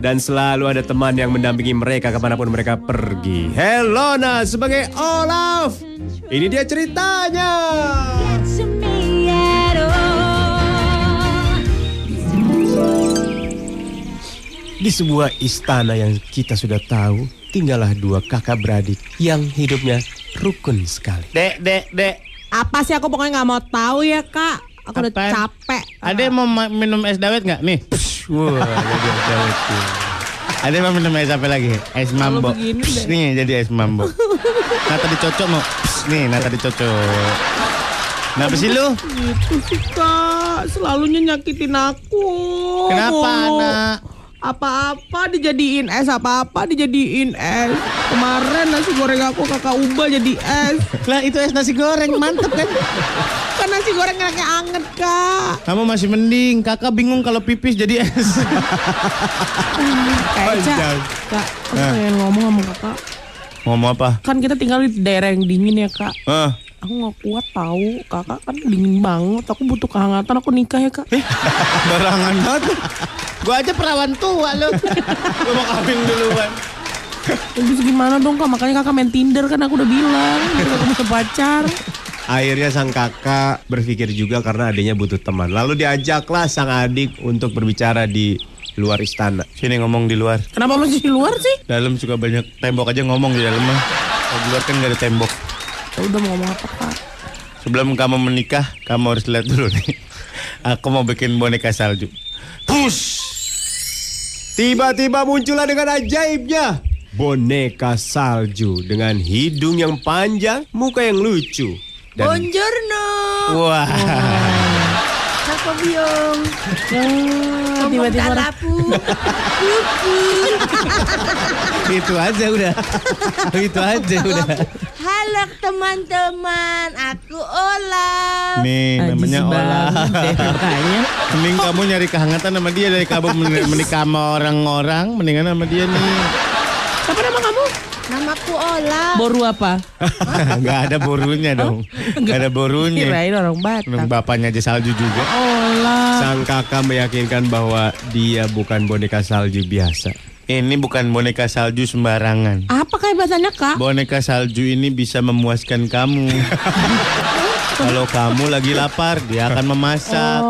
Dan selalu ada teman yang mendampingi mereka ke mana pun mereka pergi. Helona sebagai Olaf. Ini dia ceritanya. Di sebuah istana yang kita sudah tahu, tinggallah dua kakak beradik yang hidupnya rukun sekali. Dek, dek, dek. Apa sih aku pokoknya nggak mau tahu ya kak. Aku udah Apaan? capek. Ada yang mau ma- minum es dawet nggak? Nih. Wah, jadi ada itu. Ada yang mau minum es apa lagi? Es mambo. deh. nih jadi es mambo. Nah tadi cocok mau. Pss, nih, nah tadi cocok. Kenapa sih lu? Gitu sih kak. Selalunya nyakitin aku. Kenapa anak? Apa-apa dijadiin es, apa-apa dijadiin es. Kemarin nasi goreng aku kakak ubah jadi es. Lah itu es nasi goreng mantep kan? Kan nasi goreng enaknya anget kak. Kamu masih mending. Kakak bingung kalau pipis jadi es. Kayak Panjang. kak, aku pengen ngomong sama kakak. Ngomong apa? Kan kita tinggal di daerah yang dingin ya kak. Ah, Aku nggak kuat tahu, kakak kan dingin banget. Aku butuh kehangatan. Aku nikah ya kak. barangan banget. Gua aja perawan tua lu. Gua mau kawin duluan. Terus gimana dong kak? Makanya kakak main Tinder kan aku udah bilang. Kakak punya pacar. Akhirnya sang kakak berpikir juga karena adiknya butuh teman. Lalu diajaklah sang adik untuk berbicara di luar istana. Sini ngomong di luar. Kenapa masih di luar sih? Dalam suka banyak tembok aja ngomong di dalam mah. Kalau di luar kan gak ada tembok. Ya udah mau ngomong apa kak? Sebelum kamu menikah, kamu harus lihat dulu nih. Aku mau bikin boneka salju. Push! Tiba-tiba muncullah dengan ajaibnya. Boneka salju dengan hidung yang panjang, muka yang lucu. Dan Buongiorno. Wah, Sako biong. Ya, tiba-tiba orang- Talapu. itu aja udah. itu aja udah. Halo teman-teman, aku Ola. Nih, namanya makanya. Mending kamu nyari kehangatan sama dia dari kamu men- menikah sama orang-orang, mendingan sama dia nih. Siapa nama kamu? Namaku Ola. Boru apa? Gak ada borunya dong. Gak ada borunya. Kirain orang Batak. Bapaknya aja salju juga. Olah. sang kakak meyakinkan bahwa dia bukan boneka salju biasa. Ini bukan boneka salju sembarangan. Apa kaibatannya kak? Boneka salju ini bisa memuaskan kamu. Kalau kamu lagi lapar, dia akan memasak.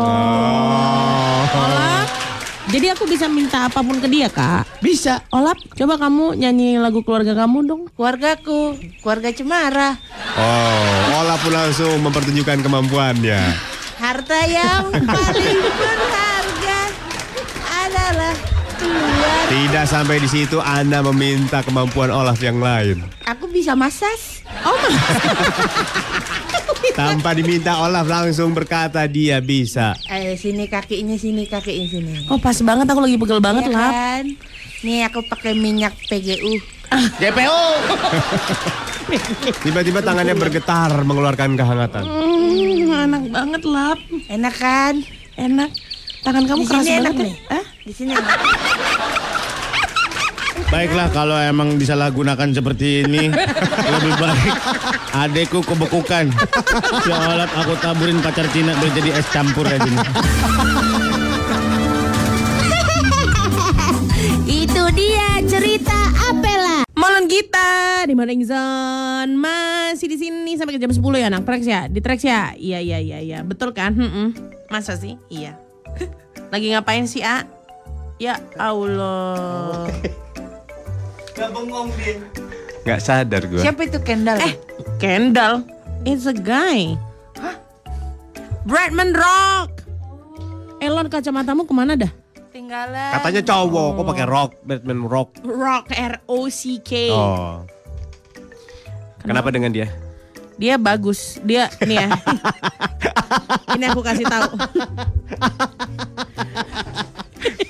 Olap. Jadi aku bisa minta apa pun ke dia kak? Bisa. Olap, coba kamu nyanyi lagu keluarga kamu dong. Keluargaku, keluarga Cemara. Oh, Ola pun langsung mempertunjukkan kemampuannya. Harta yang paling berharga adalah keluarga. Tidak sampai di situ Anda meminta kemampuan Olaf yang lain. Aku bisa masas. Oh my. Tanpa diminta Olaf langsung berkata dia bisa. Eh, sini kakinya, sini kakinya sini. Oh pas banget aku lagi pegel banget Iya lah. kan? Nih aku pakai minyak PGU. JPO. Tiba-tiba tangannya bergetar mengeluarkan kehangatan. Hmm, enak banget lap. Enak kan? Enak. Tangan kamu Di keras sini enak banget nih. ya. Hah? Di sini. enak. Baiklah kalau emang disalahgunakan seperti ini lebih baik adekku kebekukan. Seolah aku taburin pacar Cina biar jadi es campur aja. Itu dia cerita Apela. Malam kita di mana Ingzon? Masih di sini sampai ke jam 10 ya anak Trax ya? Di Trax ya? Iya iya iya iya. Betul kan? Mm-mm. masa sih? Iya. Lagi ngapain sih A? Ya Allah Gak sadar gue. Siapa itu Kendall? eh Kendall it's a guy Hah? Bradman Rock Elon kacamatamu ke mana dah Tinggalan. Katanya cowok, kok pakai rock, Batman rock. Rock R O C K Oh. Kenapa dengan dia? dia bagus dia nih ya ini aku kasih tahu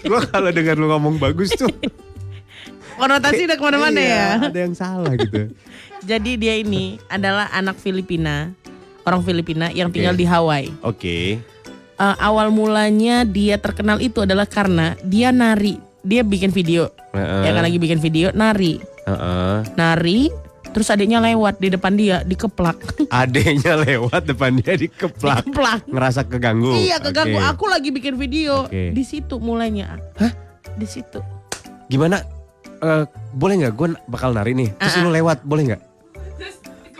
Gue kalau dengar lu ngomong bagus tuh. konotasi udah ke mana-mana iya, ya Ada yang salah gitu. Jadi dia ini adalah anak Filipina, orang Filipina yang tinggal Oke. di Hawaii. Oke. eh, awal mulanya dia terkenal itu adalah karena dia nari. Dia bikin video. Heeh. Ya kan lagi bikin video nari. Heeh. Nari terus adiknya lewat di depan dia dikeplak. Adeknya lewat depan dia dikeplak. Dikeplak. Ngerasa keganggu. Iya keganggu Oke. aku lagi bikin video. Oke. Di situ mulainya. Hah? Di situ. Gimana? Eh, boleh nggak? Gue bakal nari nih. Terus Ah, lu lewat, boleh nggak?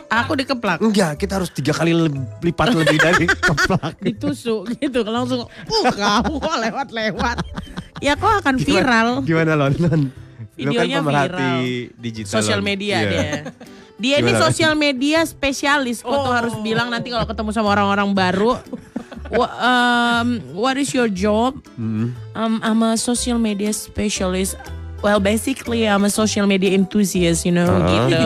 Aku dikeplak. Enggak, kita harus tiga kali lipat lebih dari keplak. Ditusuk gitu langsung. Uh kamu kok lewat-lewat. Ya kok akan viral. Gimana Lon? Lon? Lu kan Videonya pemerhati viral. digital. Sosial media Iya. dia. Dia ini Gimana? sosial media spesialis. Kok tuh harus bilang nanti kalau ketemu sama orang-orang baru. "Wha- um, what is your job? Hmm. Um, I'm a social media specialist. Well, basically I'm a social media enthusiast, you know, Uh-huh. gitu.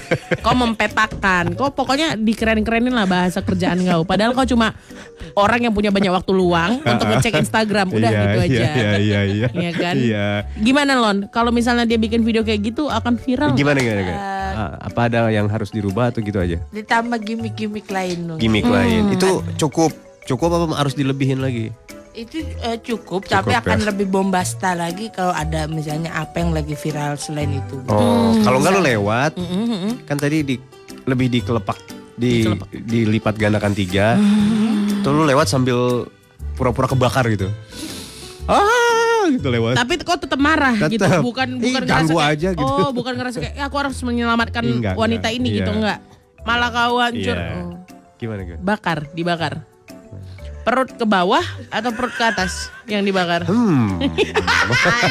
Kau mempetakan, kau pokoknya dikeren-kerenin lah bahasa kerjaan kau. Padahal kau cuma orang yang punya banyak waktu luang untuk ngecek Instagram, udah Iya, gitu aja. Iya, iya, iya. Iya, Iya kan? Iya. Gimana Lon? Kalau misalnya dia bikin video kayak gitu akan viral? Gimana, gimana, gimana? Ah, apa ada yang harus dirubah atau gitu aja? Ditambah gimmick-gimmick lain loh. Gimik Hmm. lain. Itu cukup. Cukup apa harus dilebihin lagi? Itu eh, cukup, tapi Cukup, akan ya. lebih bombasta lagi kalau ada misalnya apa yang lagi viral selain itu. Oh, Hmm. kalau nggak lu lewat, kan tadi di lebih dikelepak, di dilipat gandakan tiga. Hmm. Tuh lu lewat sambil pura-pura kebakar gitu. Ah, gitu lewat. Tapi kok tetap marah gitu, Tetep. bukan Ih, bukan ganggu kayak, aja gitu. Oh, bukan ngerasa kayak "Ya, aku harus menyelamatkan Enggak, wanita enggak. ini gitu Iya. enggak. Malah kau hancur. Iya. Oh. Gimana gimana? Bakar, dibakar. Perut ke bawah atau perut ke atas yang dibakar? Hmm.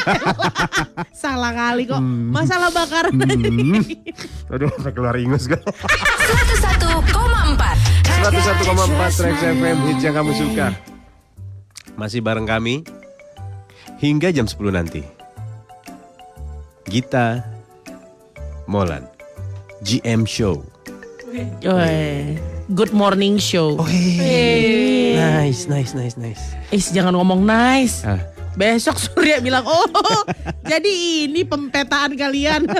Salah kali kok. Masalah bakar. Hmm. Aduh, sampai keluar ingus kan. 101,4 101,4 Trax FM hits yang kamu suka. Masih bareng kami hingga jam 10 nanti. Gita Molan GM Show. Woi, Good morning show. Nice, nice, nice, nice. Eh, jangan ngomong nice. Ah, Besok Surya bilang, oh jadi ini pempetaan kalian.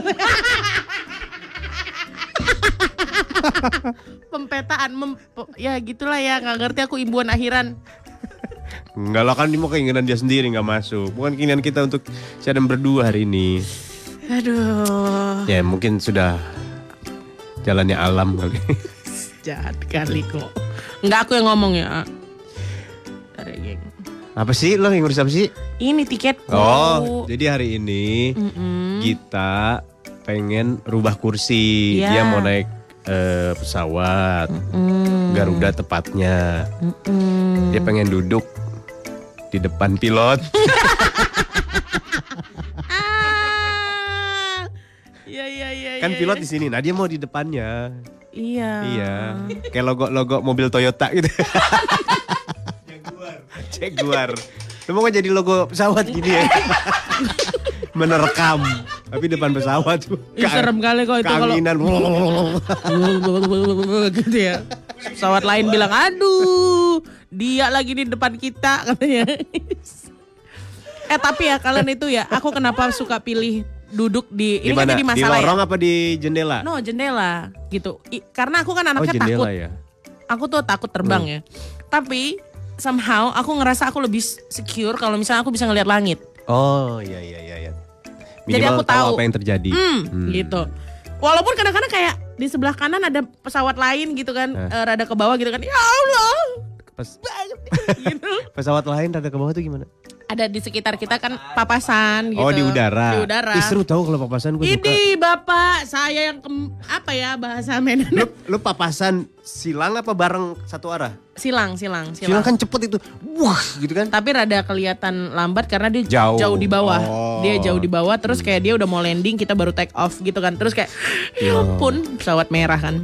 pempetaan, mem- ya gitulah ya, nggak ngerti aku imbuan akhiran. enggak lah kan ini mau keinginan dia sendiri nggak masuk. Bukan keinginan kita untuk siaran berdua hari ini. Aduh, Ya mungkin sudah jalannya alam kali. jahat kali kok. Nggak aku yang ngomong ya. Apa sih lo yang ngurus apa sih? Ini tiketku. Oh, jadi hari ini Mm-mm. kita pengen rubah kursi. Iya. Dia mau naik eh, pesawat Mm, Garuda tepatnya. mm. Dia pengen duduk di depan pilot. Ah. Iya iya iya. kan iya, pilot iya. di sini. Nah dia mau di depannya. Iya. Iya. Kayak logo-logo mobil Toyota gitu. Jaguar. Jaguar. Lu mau jadi logo pesawat gini ya? Menerkam. Tapi depan pesawat tuh. Ih, serem kali kok itu kalau gitu ya. Pesawat lain bilang, aduh, dia lagi di depan kita katanya. eh tapi ya kalian itu ya, aku kenapa suka pilih duduk di Di ini kan jadi Di masalah ya. lorong apa di jendela? No jendela gitu. I- karena aku kan oh anaknya jendela takut. ya. Aku tuh takut terbang ya. Tapi somehow aku ngerasa aku lebih secure kalau misalnya aku bisa ngelihat langit. Oh iya iya iya. iya. Jadi aku tahu. apa yang terjadi. Hmm, Hmm. gitu. Walaupun kadang-kadang kayak di sebelah kanan ada pesawat lain gitu kan, Eh. rada ke bawah gitu kan. Ya Allah. Pas, gitu. pesawat lain rada ke bawah tuh gimana? Ada di sekitar kita kan papasan gitu. Oh di udara. Di udara. Ih, seru tahu kalau papasan gue suka. Ini Bapak, saya yang kem- apa ya bahasa Medan? Lu, lu papasan silang apa bareng satu arah? Silang, silang, Silang silang. kan cepet itu. Wah gitu kan. Tapi rada kelihatan lambat karena dia Jauh. di bawah. Oh. Dia jauh di bawah terus kayak dia udah mau landing, kita baru take off gitu kan. Terus kayak ya ampun, pesawat merah kan.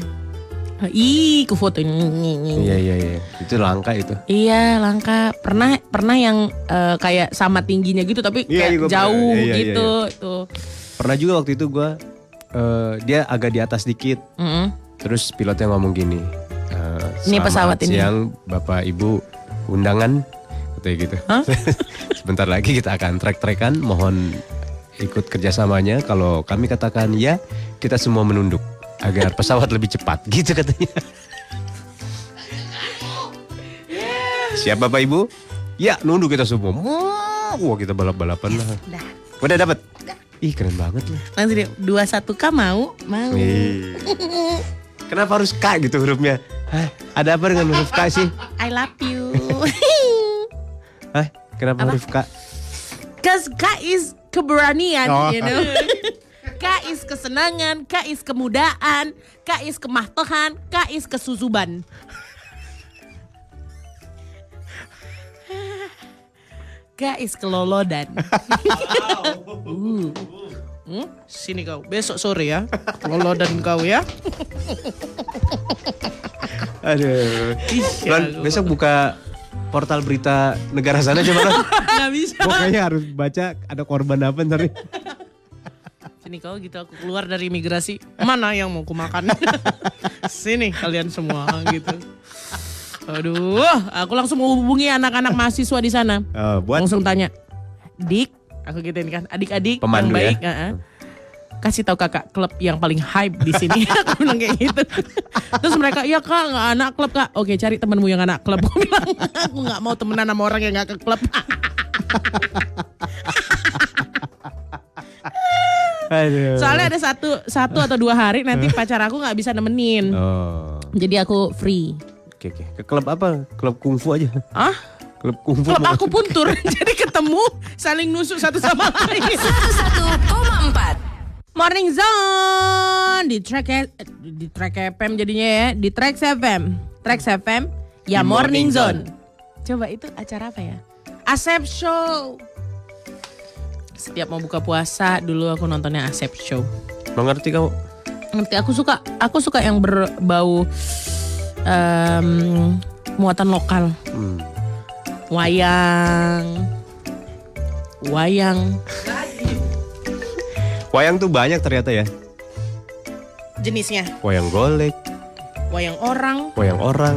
Ih, ku foto Iya iya iya. Itu langka itu. Iya langka pernah pernah yang eh, kayak sama tingginya gitu tapi Iya, kayak iya, gua jauh pernah. Iya, iya, gitu tuh. Pernah juga waktu itu gue dia agak di atas dikit. Mm-mm. Terus pilotnya ngomong gini. eh, Ini "Selamat pesawat ini." Siang Bapak Ibu undangan katanya gitu. Hah? Sebentar lagi kita akan trek-trekan. Mohon ikut kerjasamanya. Kalau kami katakan ya, kita semua menunduk agar pesawat lebih cepat. Gitu katanya. Siap Bapak Ibu? Ya, nunduk kita semua. Wah, kita balap-balapan lah. Dah. Udah dapat? Ih, keren banget lah. Langsung deh, dua satu K mau? Mau. Kenapa harus K gitu hurufnya? Hah? Ada apa dengan huruf K sih? I love you. Hah? Kenapa Apa? huruf K? Cause K is keberanian, Oh. you know. K is kesenangan, K is kemudaan, K is kemahtohan, K is kesusuban. K is kelolodan. Uh. Hmm? Sini kau, besok sore ya. Kelolodan kau ya. Aduh. Ya, besok buka portal berita negara sana coba. Gak bisa. Pokoknya harus baca ada korban apa ntar nih. Kau gitu aku keluar dari imigrasi. Mana yang mau kumakan? Sini kalian semua gitu. Aduh, aku langsung mau hubungi anak-anak mahasiswa di sana. Oh, buat Langsung tanya, Dik, aku gituin kan, adik-adik yang ya? baik, uh-uh. kasih tahu kakak klub yang paling hype di sini. aku bilang kayak gitu. Terus mereka, iya kak, nggak anak klub kak. Oke, cari temanmu yang anak klub. Aku bilang, aku nggak mau temenan sama orang yang nggak ke klub. Aduh. Soalnya ada satu, satu atau dua hari nanti pacar aku nggak bisa nemenin. Oh. Jadi aku free. Oke oke. Ke klub apa? Klub kungfu aja. Ah, Klub kungfu. klub aku pun tur. Jadi ketemu saling nusuk satu sama lain. 101,4 Morning Zone di track eh, di track FM jadinya ya, di track FM. Track FM ya Di Morning, Morning Zone. Coba itu acara apa ya? Asep Show. Setiap mau buka puasa dulu aku nontonnya Asep Show. Mengerti kamu? Ngerti aku suka aku suka yang berbau em, muatan lokal. Hmm. Wayang. Wayang. Wayang tuh banyak ternyata ya. Jenisnya Wayang golek, wayang orang, wayang orang,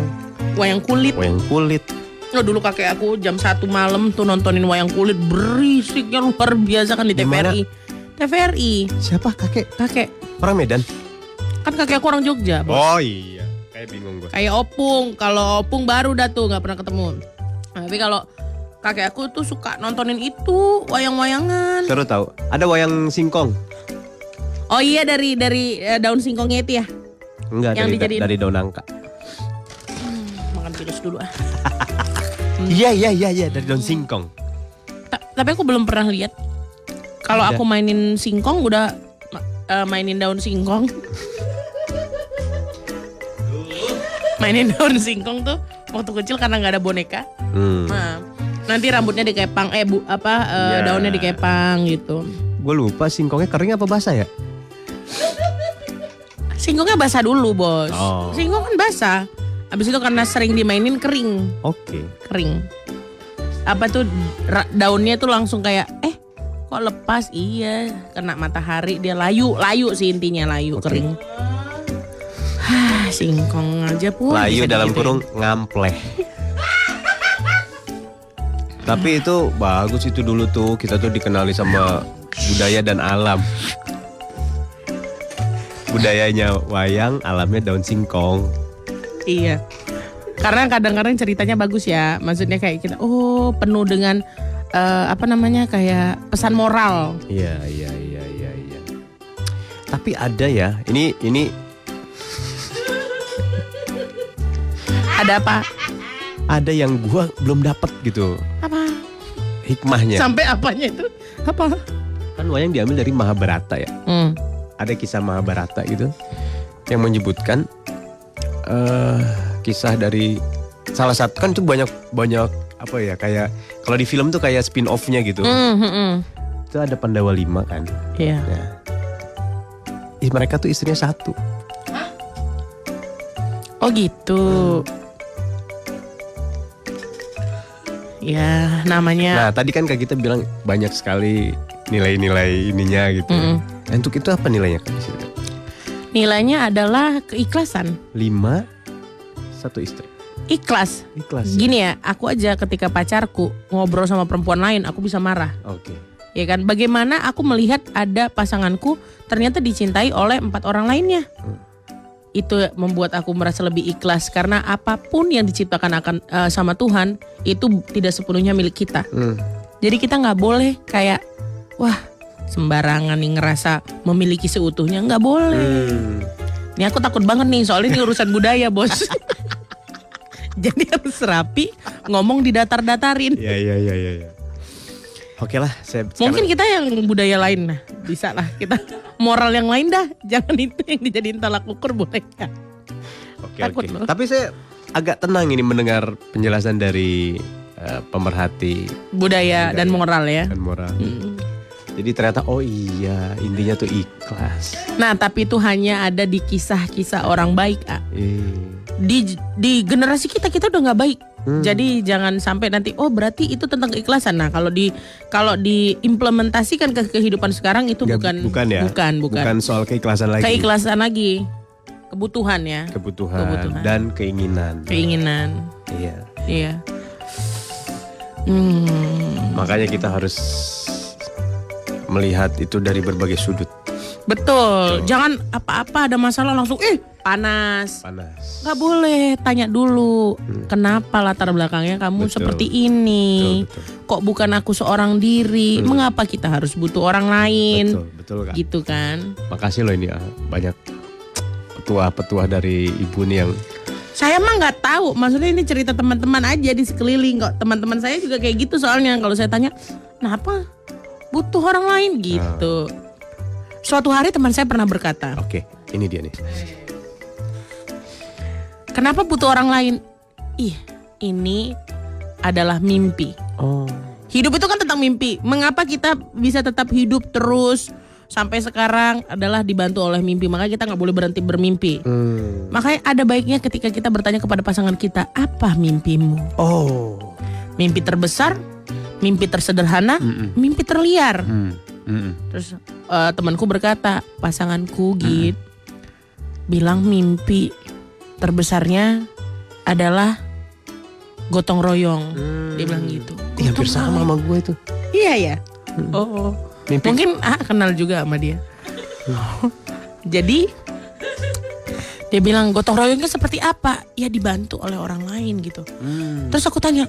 wayang kulit. wayang kulit. Oh dulu kakek aku jam satu malam tuh nontonin wayang kulit berisiknya luar biasa kan di Di mana? TVRI. TVRI. Siapa kakek? Kakek Orang Medan. kan kakek aku orang Jogja. Bos. Oh iya. Kayak bingung gue. Kayak Opung. Kalau Opung baru dah tuh nggak pernah ketemu. Nah, tapi kalau kakek aku tuh suka nontonin itu wayang-wayangan. Seru tahu. Ada wayang singkong. Oh iya dari dari eh, daun singkongnya itu ya. Enggak Yang dari dijadiin- dari daun nangka. Makan virus dulu ah. Iya iya iya iya dari daun singkong. Ta- tapi aku belum pernah lihat. Kalau aku mainin singkong udah eh, mainin daun singkong. mainin daun singkong tuh waktu kecil karena nggak ada boneka. Hmm. Nah, nanti rambutnya dikepang eh bu apa eh, Ya. daunnya dikepang gitu. Gue lupa singkongnya kering apa basah ya? Singkongnya basah dulu, Bos. Oh. Singkong kan basah. Habis itu karena sering dimainin kering, Oke. kering. Apa tuh daunnya tuh langsung kayak eh kok lepas? Iya, kena matahari dia layu, layu sih intinya layu Oke. kering. Hah, singkong aja pun. Layu dalam kurung ngampleh. Tapi itu bagus itu dulu tuh kita tuh dikenali sama budaya dan alam. Budayanya wayang, alamnya daun singkong. Iya. Karena kadang-kadang ceritanya bagus ya. Maksudnya kayak kita oh penuh dengan eh, apa namanya kayak pesan moral. Iya, iya, iya, iya, iya. Tapi ada ya, ini ini Ada apa? ada yang gua belum dapat gitu Apa? hikmahnya. Sampai apanya itu? Apa? Kan wayang diambil dari Mahabharata ya. Hmm. Ada kisah Mahabharata gitu yang menyebutkan eh kisah dari salah satu kan itu banyak banyak apa ya kayak kalau di film tuh kayak spin off-nya gitu. Hmm, hmm, hmm. Itu ada Pandawa lima kan. Iya. Nah, ih, mereka tuh istrinya satu. Oh gitu. Ya namanya. Nah tadi kan kak kita bilang banyak sekali nilai-nilai ininya gitu. Mm-mm. Nah, untuk itu apa nilainya kan di situ? Nilainya adalah keikhlasan. Lima satu istri. Ikhlas. Ikhlas. ya? Gini ya, aku aja ketika pacarku ngobrol sama perempuan lain, aku bisa marah. Oke. Ya kan? Bagaimana aku melihat ada pasanganku ternyata dicintai oleh empat orang lainnya. Hmm. itu membuat aku merasa lebih ikhlas karena apa pun yang diciptakan akan eh, sama Tuhan itu tidak sepenuhnya milik kita. Jadi kita nggak boleh kayak wah sembarangan nih ngerasa memiliki seutuhnya nggak boleh. Ini aku takut banget nih soalnya ini urusan budaya bos. Jadi harus rapi ngomong di datar-datarin. Iya iya iya iya. Ya. Oke lah, saya Mungkin kita yang budaya lain nah bisa lah kita moral yang lain dah jangan itu yang dijadiin tolak ukur boleh ya. Oke takut oke. loh. Tapi saya agak tenang ini mendengar penjelasan dari eh, pemerhati Budaya dan moral ya. dan moral. Mm. Jadi ternyata oh iya intinya tuh ikhlas. Nah tapi itu hanya ada di kisah-kisah orang baik ah. Eh, Di di generasi kita kita udah nggak baik. Jadi jangan sampai nanti oh berarti itu tentang keikhlasan. Nah kalau di kalau diimplementasikan ke kehidupan sekarang itu nggak- bukan bukan ya? bukan bukan, soal keikhlasan lagi. keikhlasan lagi kebutuhan ya Kebutuhan, Kebutuhan. dan keinginan. keinginan Iya. iya. Hmm, Makanya kita harus melihat itu dari berbagai sudut. betul. Jangan apa-apa ada masalah langsung eh panas. Panas. Nggak boleh tanya dulu kenapa latar belakangnya kamu Betul. seperti ini. Betul, betul. Kok bukan aku seorang diri? Mengapa kita harus butuh orang lain? Betul, betul kan. Gitu kan? Makasih loh ini ah, banyak petua-petua dari ibu nih yang Saya mah nggak tahu. Maksudnya ini cerita teman-teman aja di sekeliling kok. Teman-teman saya juga kayak gitu soalnya kalau saya tanya, "Kenapa butuh orang lain?" gitu. Suatu hari teman saya pernah berkata, oke ini dia nih. "Kenapa butuh orang lain?" Ih, ini adalah mimpi. Oh. Hidup itu kan tentang mimpi. Mengapa kita bisa tetap hidup terus sampai sekarang adalah dibantu oleh mimpi. Makanya kita nggak boleh berhenti bermimpi. Hmm. Makanya ada baiknya ketika kita bertanya kepada pasangan kita, apa mimpimu? Oh. Mimpi terbesar, mimpi tersederhana, mimpi terliar. Hmm. Mm-mm. Terus eh, temanku berkata, pasanganku Git bilang mimpi terbesarnya adalah gotong royong. Dia bilang gitu. Ih, hampir sama royong. sama gue tuh. Iya ya. Oh, oh. Mimpi mungkin ah kenal juga sama dia. Jadi dia bilang gotong royongnya seperti apa? Ya dibantu oleh orang lain gitu. Terus aku tanya,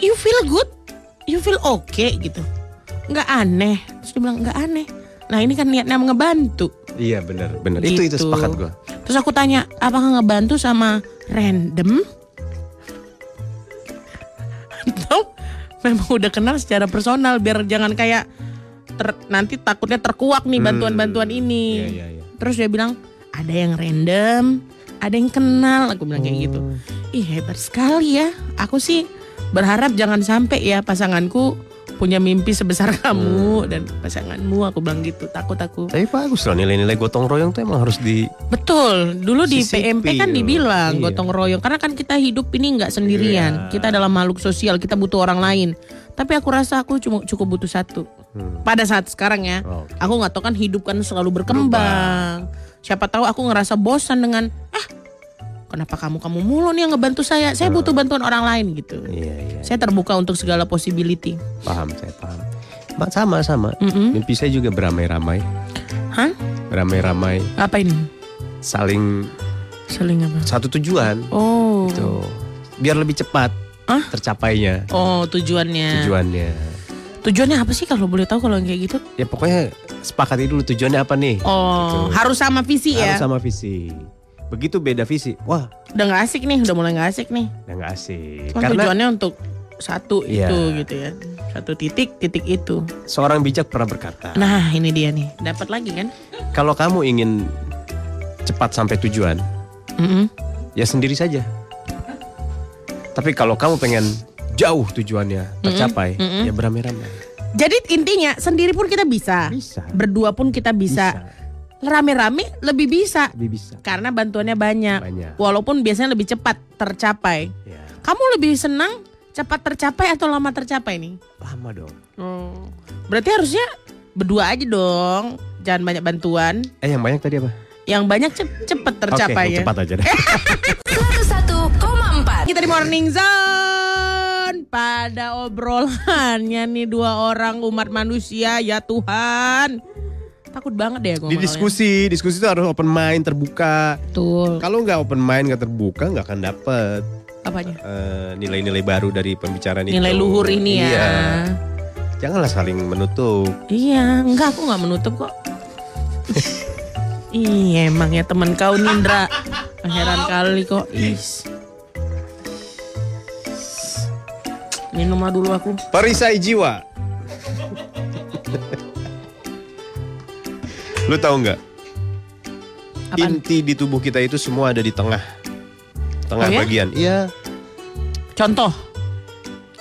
you feel good? You feel okay gitu? Nggak aneh? Terus dia bilang nggak aneh. Nah ini kan niatnya ngebantu. Iya benar benar. Itu itu Gitu. sepakat gue. Terus aku tanya, apakah ngebantu sama random? Atau memang udah kenal secara personal biar jangan kayak ter- nanti takutnya terkuak nih bantuan-bantuan ini. Iya iya iya. Terus dia bilang, ada yang random, ada yang kenal. Aku bilang kayak gitu. Oh. Ih hebat sekali ya. Aku sih berharap jangan sampai ya pasanganku punya mimpi sebesar kamu dan pasanganmu. Aku bilang gitu. Takut aku. Tapi bagus loh nilai-nilai gotong royong tuh emang harus di Betul, dulu di Sisipi PMP kan dibilang Iya. gotong royong karena kan kita hidup ini nggak sendirian. Iya. Kita adalah makhluk sosial, kita butuh orang lain. Tapi aku rasa aku cuma cukup butuh satu. Pada saat sekarang ya, Hmm. Oke. aku nggak tahu kan hidup kan selalu berkembang. Siapa tahu aku ngerasa bosan dengan ah kenapa kamu kamu mulu nih yang ngebantu saya? Saya butuh bantuan orang lain gitu. Iya iya. Saya terbuka untuk segala possibility. Paham saya paham. Ma- Sama sama. Mm-mm. Mimpi saya juga beramai-ramai. Hah? Beramai-ramai. Ngapain? Saling Seling apa? satu tujuan. Oh. Tuh. Biar lebih cepat Hah? tercapainya Oh tujuannya. tujuannya. Tujuannya apa sih kalau boleh tahu kalau kayak gitu? Ya pokoknya sepakati dulu tujuannya apa nih. Oh, Gitu. harus sama visi Harus ya. sama visi. Begitu beda visi, wah Udah nggak asik nih, udah mulai nggak asik nih. udah nggak asik. Kan Karena tujuannya untuk satu Iya. itu gitu ya. Satu titik, titik itu. seorang bijak pernah berkata, Nah, ini dia nih. Dapat lagi kan? kalau kamu ingin cepat sampai tujuan, Mm-mm. ya sendiri saja. Tapi kalau kamu pengen jauh tujuannya tercapai, mm-mm. ya beramai-ramai. Jadi intinya sendiri pun kita bisa. Bisa. Berdua pun kita bisa. Rame-rame lebih bisa. Lebih bisa. Karena bantuannya banyak. Banyak. Walaupun biasanya lebih cepat tercapai. Ya, Kamu lebih senang cepat tercapai atau lama tercapai nih? lama dong. Oh. Berarti harusnya berdua aja dong. Jangan banyak bantuan. Eh yang banyak tadi apa? Yang banyak cep- cepet tercapai Oke, ya. cepat aja deh. 101,4 Kita di Morning Zone pada obrolannya nih dua orang umat manusia ya Tuhan. Takut banget deh aku. Di diskusi, diskusi itu harus open mind, terbuka. Betul. Kalau nggak open mind, nggak terbuka, nggak akan dapet Apanya? eh, nilai-nilai baru dari pembicaraan itu. Nilai luhur ini ya. Iya. Janganlah saling menutup. Iya, enggak aku nggak menutup kok. Iya, emang ya temen kau Nindra. Heran kali kok. Is. Minum dulu aku. Perisai jiwa. Lu tahu nggak? Inti di tubuh kita itu semua ada di tengah. Tengah Oh ya? bagian. Iya. Contoh.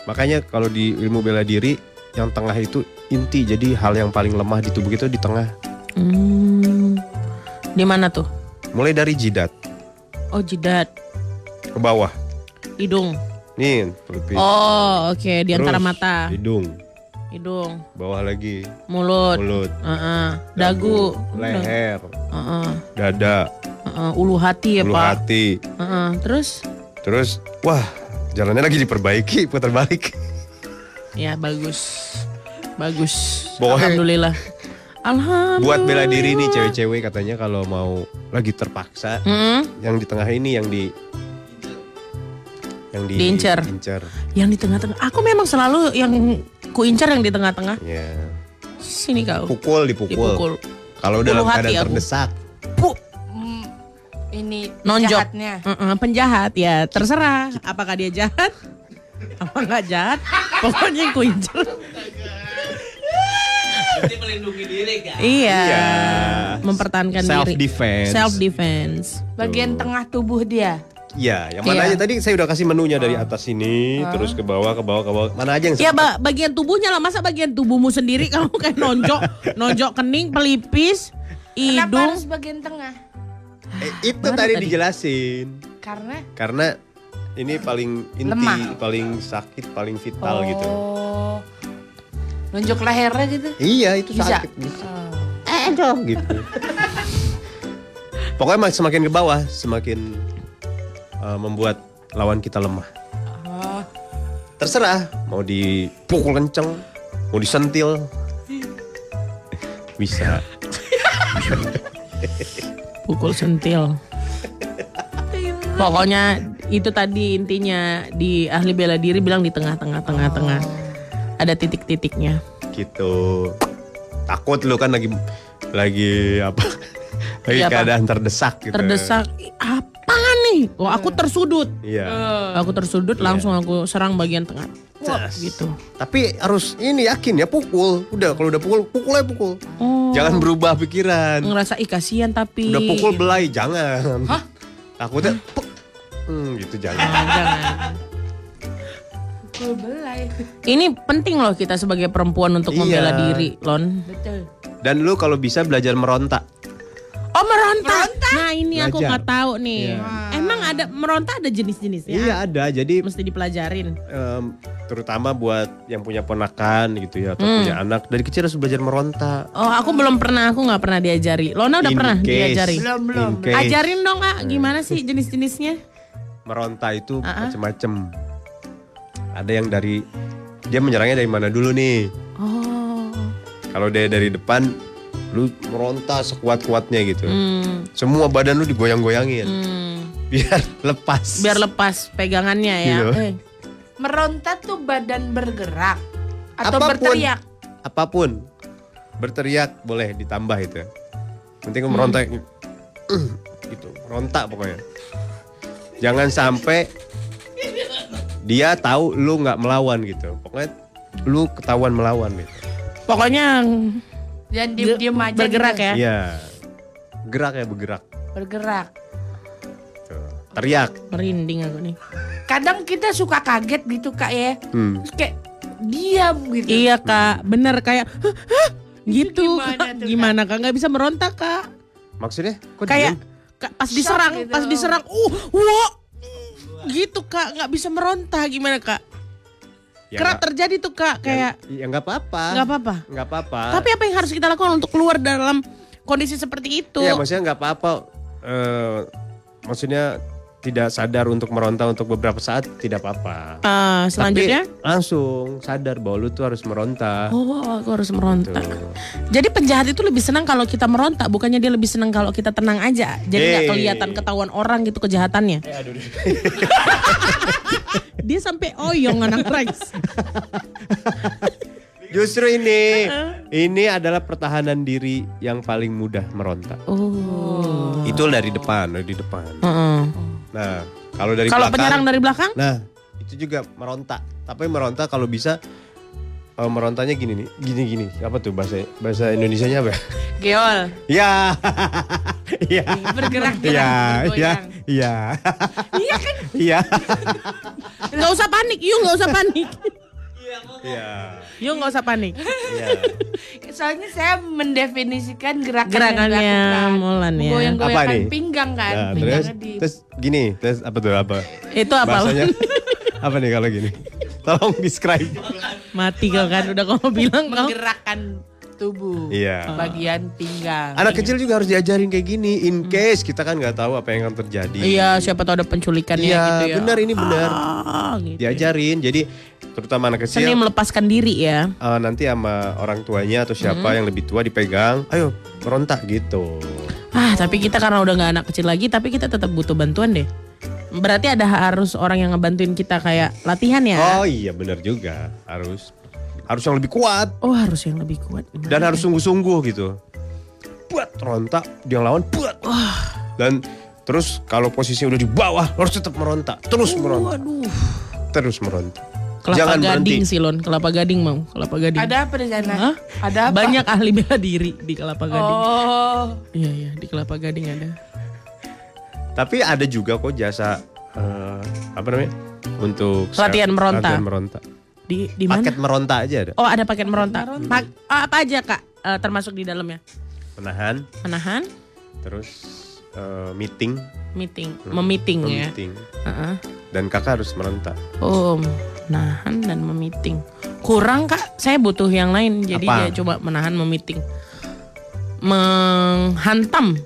Makanya kalau di ilmu bela diri yang tengah itu inti. Jadi hal yang paling lemah di tubuh kita di tengah. Hmm, di mana tuh? Mulai dari jidat Oh jidat, ke bawah. hidung. Nih, pelipis. Oh oke di antara Terus mata, Hidung, hidung, bawah lagi, mulut, mulut, Heeh. dagu, leher, Heeh. dada, Heeh. ulu hati ya ulu pak. hati. Heeh. Terus? Terus, wah, jalannya lagi diperbaiki, putar balik. Ya bagus, bagus. Pokoknya- Alhamdulillah. Alhamdulillah. Buat bela diri nih cewek-cewek katanya kalau mau lagi terpaksa, Hmm, yang di tengah ini yang di yang di diincar. yang di tengah-tengah. Aku memang selalu yang kuincar yang di tengah-tengah. Ya. Sini kau. Pukul dipukul. Dipukul. Kalau dalam keadaan aku. terdesak. Hmm, ini Nonjok. jahatnya. Heeh, penjahat ya terserah. Apakah dia jahat? Apa nggak jahat? Pokoknya. Berarti melindungi diri kan? Iya. Iya. Mempertahankan Self diri. defense. Self defense. Bagian tengah tubuh dia. Iya, yang mana Iya. aja tadi saya udah kasih menunya dari atas sini, terus ke bawah, ke bawah, ke bawah. Mana aja yang Ya ba- bagian tubuhnya lah masa bagian tubuhmu sendiri kamu kayak nonjok, nonjok kening, pelipis, Kenapa hidung. harus bagian tengah? Eh, itu tadi tadi? dijelasin. Karena Karena ini paling inti, Lemah. paling sakit, paling vital gitu. Oh. Nonjok lehernya gitu. Iya, itu Bisa. sakit. Bisa. Aduh, gitu. Pokoknya mak- semakin ke bawah, semakin uh, membuat lawan kita lemah. Terserah, mau dipukul kenceng, mau disentil. Bisa. Pukul sentil. Pokoknya itu tadi intinya di ahli bela diri bilang di tengah-tengah tengah-tengah. Ada titik-titiknya. gitu. Takut lu kan lagi lagi apa? Lagi apa? keadaan terdesak gitu. Terdesak, "Ih, apaan nih? Oh, aku tersudut. Iya. Aku tersudut langsung aku serang bagian tengah. Wah, gitu. Tapi harus ini yakin ya pukul. Udah kalau udah pukul, pukul aja pukul. Oh. Jangan berubah pikiran. Ngerasa ih kasihan tapi Udah pukul belai, jangan. Hah? Takutnya puk. Hmm, gitu jangan. Oh, jangan. Pukul belai. Ini penting loh kita sebagai perempuan untuk Iya. membela diri, Lon. Betul. Dan lu kalau bisa belajar meronta. Oh meronta. Nah ini aku Belajar. nggak tahu nih. Iya. Emang ada meronta ada jenis-jenisnya? Iya ada. Jadi Mesti dipelajarin. em, terutama buat yang punya ponakan gitu ya atau Hmm. punya anak dari kecil harus belajar meronta. Oh aku belum pernah, aku nggak pernah diajari. Lona udah In pernah case. diajari. Belum, belum. In case. Ajarin dong ah, gimana sih jenis-jenisnya? meronta itu Ah, ah. macem-macem. Ada yang dari dia menyerangnya dari mana dulu nih? Oh, Kalau dia dari depan, lu meronta sekuat-kuatnya gitu. hmm, Semua badan lu digoyang-goyangin hmm. biar lepas. biar lepas pegangannya ya. Iya. Eh, Meronta tuh badan bergerak atau Apa pun. berteriak. Apa pun berteriak boleh ditambah itu. Penting lu meronta gitu, meronta pokoknya. Jangan sampai dia tahu lu nggak melawan gitu. Pokoknya lu ketahuan melawan gitu. Pokoknya Jangan diem-diem aja. bergerak gitu. ya. Iya. Gerak ya bergerak. Bergerak. Tuh. Teriak. Merinding aku nih. Kadang kita suka kaget gitu kak ya. Hmm. Terus kayak diam gitu. Iya kak, bener kayak "Hah? Hah?" gitu. gimana Kak. tuh, Kak? Gimana kak? Nggak bisa merontak kak? Maksudnya? Kok Kayak diem? Kak, pas diserang, gitu. pas diserang, uh, wah, gitu kak, nggak bisa meronta gimana kak? Ya Kerap terjadi tuh kak, kayak Ya nggak apa-apa. nggak apa-apa. Nggak apa-apa. Tapi apa yang harus kita lakukan untuk keluar dalam kondisi seperti itu? Iya maksudnya nggak apa-apa. Eh, maksudnya tidak sadar untuk meronta untuk beberapa saat tidak apa-apa. Eh, selanjutnya, Tapi langsung sadar bahwa lu tuh harus meronta. oh aku harus meronta. Tuh. Jadi penjahat itu lebih senang kalau kita meronta, bukannya dia lebih senang kalau kita tenang aja. Jadi nggak Eh. kelihatan ketahuan orang gitu kejahatannya. dia sampai oyong anak Rex. Justru ini, ini adalah pertahanan diri yang paling mudah meronta. Oh. Itu dari depan, dari depan. Heeh. Nah, kalau dari Kalau belakang, penyerang dari belakang? nah itu juga meronta. Tapi meronta kalau bisa eh, merontanya gini nih, gini gini. Apa tuh bahasa bahasa Indonesianya apa? Geol. Ya, ya, Bergerak-gerak, ya, ya, bergoyang. ya, Iya kan? ya, Nggak usah panik, yuk nggak usah panik. ya, Yuk nggak usah panik. ya. Soalnya saya mendefinisikan gerakan Gerakannya. Mulan ya. Nih? pinggang kan. Nah, terus, Pinggangnya di terus gini, terus apa tuh apa? Itu apa? Bahasanya apa nih kalau gini? Tolong describe. Mati kau kan udah kau bilang kau. menggerakkan tubuh. Iya. Bagian pinggang. Anak kecil juga harus diajarin kayak gini. In case kita kan nggak tahu apa yang akan terjadi. Iya, siapa tahu ada penculikannya Iya, gitu ya. benar ini benar. Ah, gitu. Diajarin. Jadi terutama anak kecil Seni melepaskan diri ya. eh, nanti sama orang tuanya atau siapa yang lebih tua dipegang, ayo merontak gitu. Ah, tapi kita karena udah nggak anak kecil lagi, tapi kita tetap butuh bantuan deh. Berarti ada harus orang yang ngebantuin kita kayak latihan ya. Oh iya benar juga. Harus harus yang lebih kuat Oh, harus yang lebih kuat. dan harus sungguh-sungguh gitu. Buat rontak, dia lawan buat. Dan terus kalau posisinya udah di bawah harus tetap merontak, terus merontak, Waduh. terus merontak. Kelapa Jangan gading berhenti. sih Lon, kelapa gading mau, kelapa gading. Ada apa di sana? Hah? Ada apa? Banyak ahli bela diri di kelapa gading. Oh. Iya iya di kelapa gading ada. Tapi ada juga kok jasa eh, apa namanya? Untuk Latihan meronta. Latihan meronta. Di di mana? Paket meronta aja ada. Oh ada paket meronta. Pak- apa aja kak Eh, termasuk di dalamnya? Menahan, Menahan, terus eh, meeting, meeting, Hmm, memiting ya. meeting. Heeh. Dan kakak harus meronta. Oh, menahan dan memiting. Kurang kak, saya butuh yang lain. Jadi Apa? dia coba menahan, memiting, menghantam.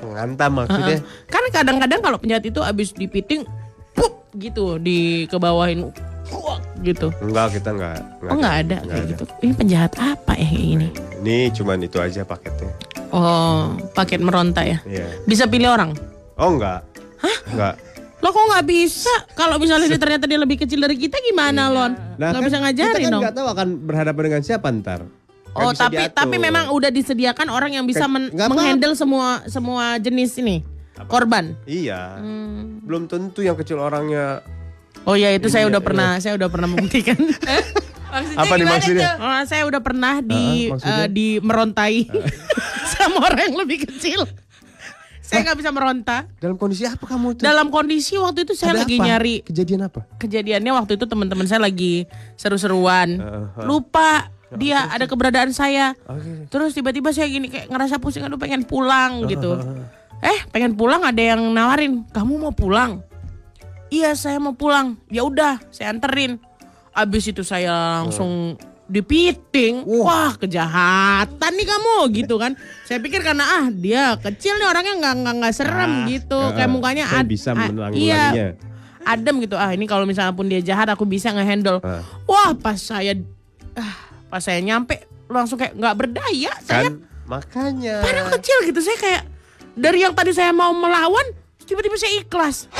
Menghantam maksudnya. Heeh. Kan kadang-kadang kalau penjahat itu abis dipiting, pup gitu, di kebawahin, kuak gitu. Enggak, kita enggak. Oh nggak ada kayak gitu. Ini penjahat apa ya kayak gini? Ini cuman itu aja paketnya. Oh, paket meronta ya. Iya. Bisa pilih orang. Oh enggak. Hah? Enggak. Lo kok nggak bisa? Kalau misalnya dia ternyata dia lebih kecil dari kita gimana, Lon? Nah, nggak kan bisa ngajarin kita kan dong. nggak tahu akan berhadapan dengan siapa ntar. Oh, bisa tapi diatur. tapi memang udah disediakan orang yang bisa men- menghandle semua semua jenis ini korban. Iya. Hmm. Belum tentu yang kecil orangnya. Oh ya itu saya Iya, udah pernah saya udah pernah membuktikan. Maksudnya Apa nih maksudnya? tuh? oh, saya udah pernah di maksudnya? eh, di merontai sama orang yang lebih kecil. Saya nggak bisa meronta. Dalam kondisi apa kamu tuh? Dalam kondisi waktu itu saya Ada lagi apa? nyari Kejadian apa? kejadiannya waktu itu teman-teman saya lagi seru-seruan. Heeh. Lupa dia ada keberadaan saya. Oke. Terus tiba-tiba saya gini kayak ngerasa pusing aduh pengen pulang gitu. Eh, pengen pulang ada yang nawarin, "Kamu mau pulang?" Iya, saya mau pulang. Ya udah, saya anterin. Abis itu saya langsung dipiting. Wah, kejahatan nih kamu gitu kan. Saya pikir karena ah dia kecil nih orangnya nggak nggak nggak serem Ah, gitu. ah, Kayak mukanya ad- bisa menanggulanginya. Iya, adem gitu. Ah, ini kalau misalnya pun dia jahat aku bisa ngehandle. Ah. Wah, pas saya ah, pas saya nyampe langsung kayak nggak berdaya. Saya Kan makanya. padahal kecil gitu. Saya kayak dari yang tadi saya mau melawan, tiba-tiba saya ikhlas.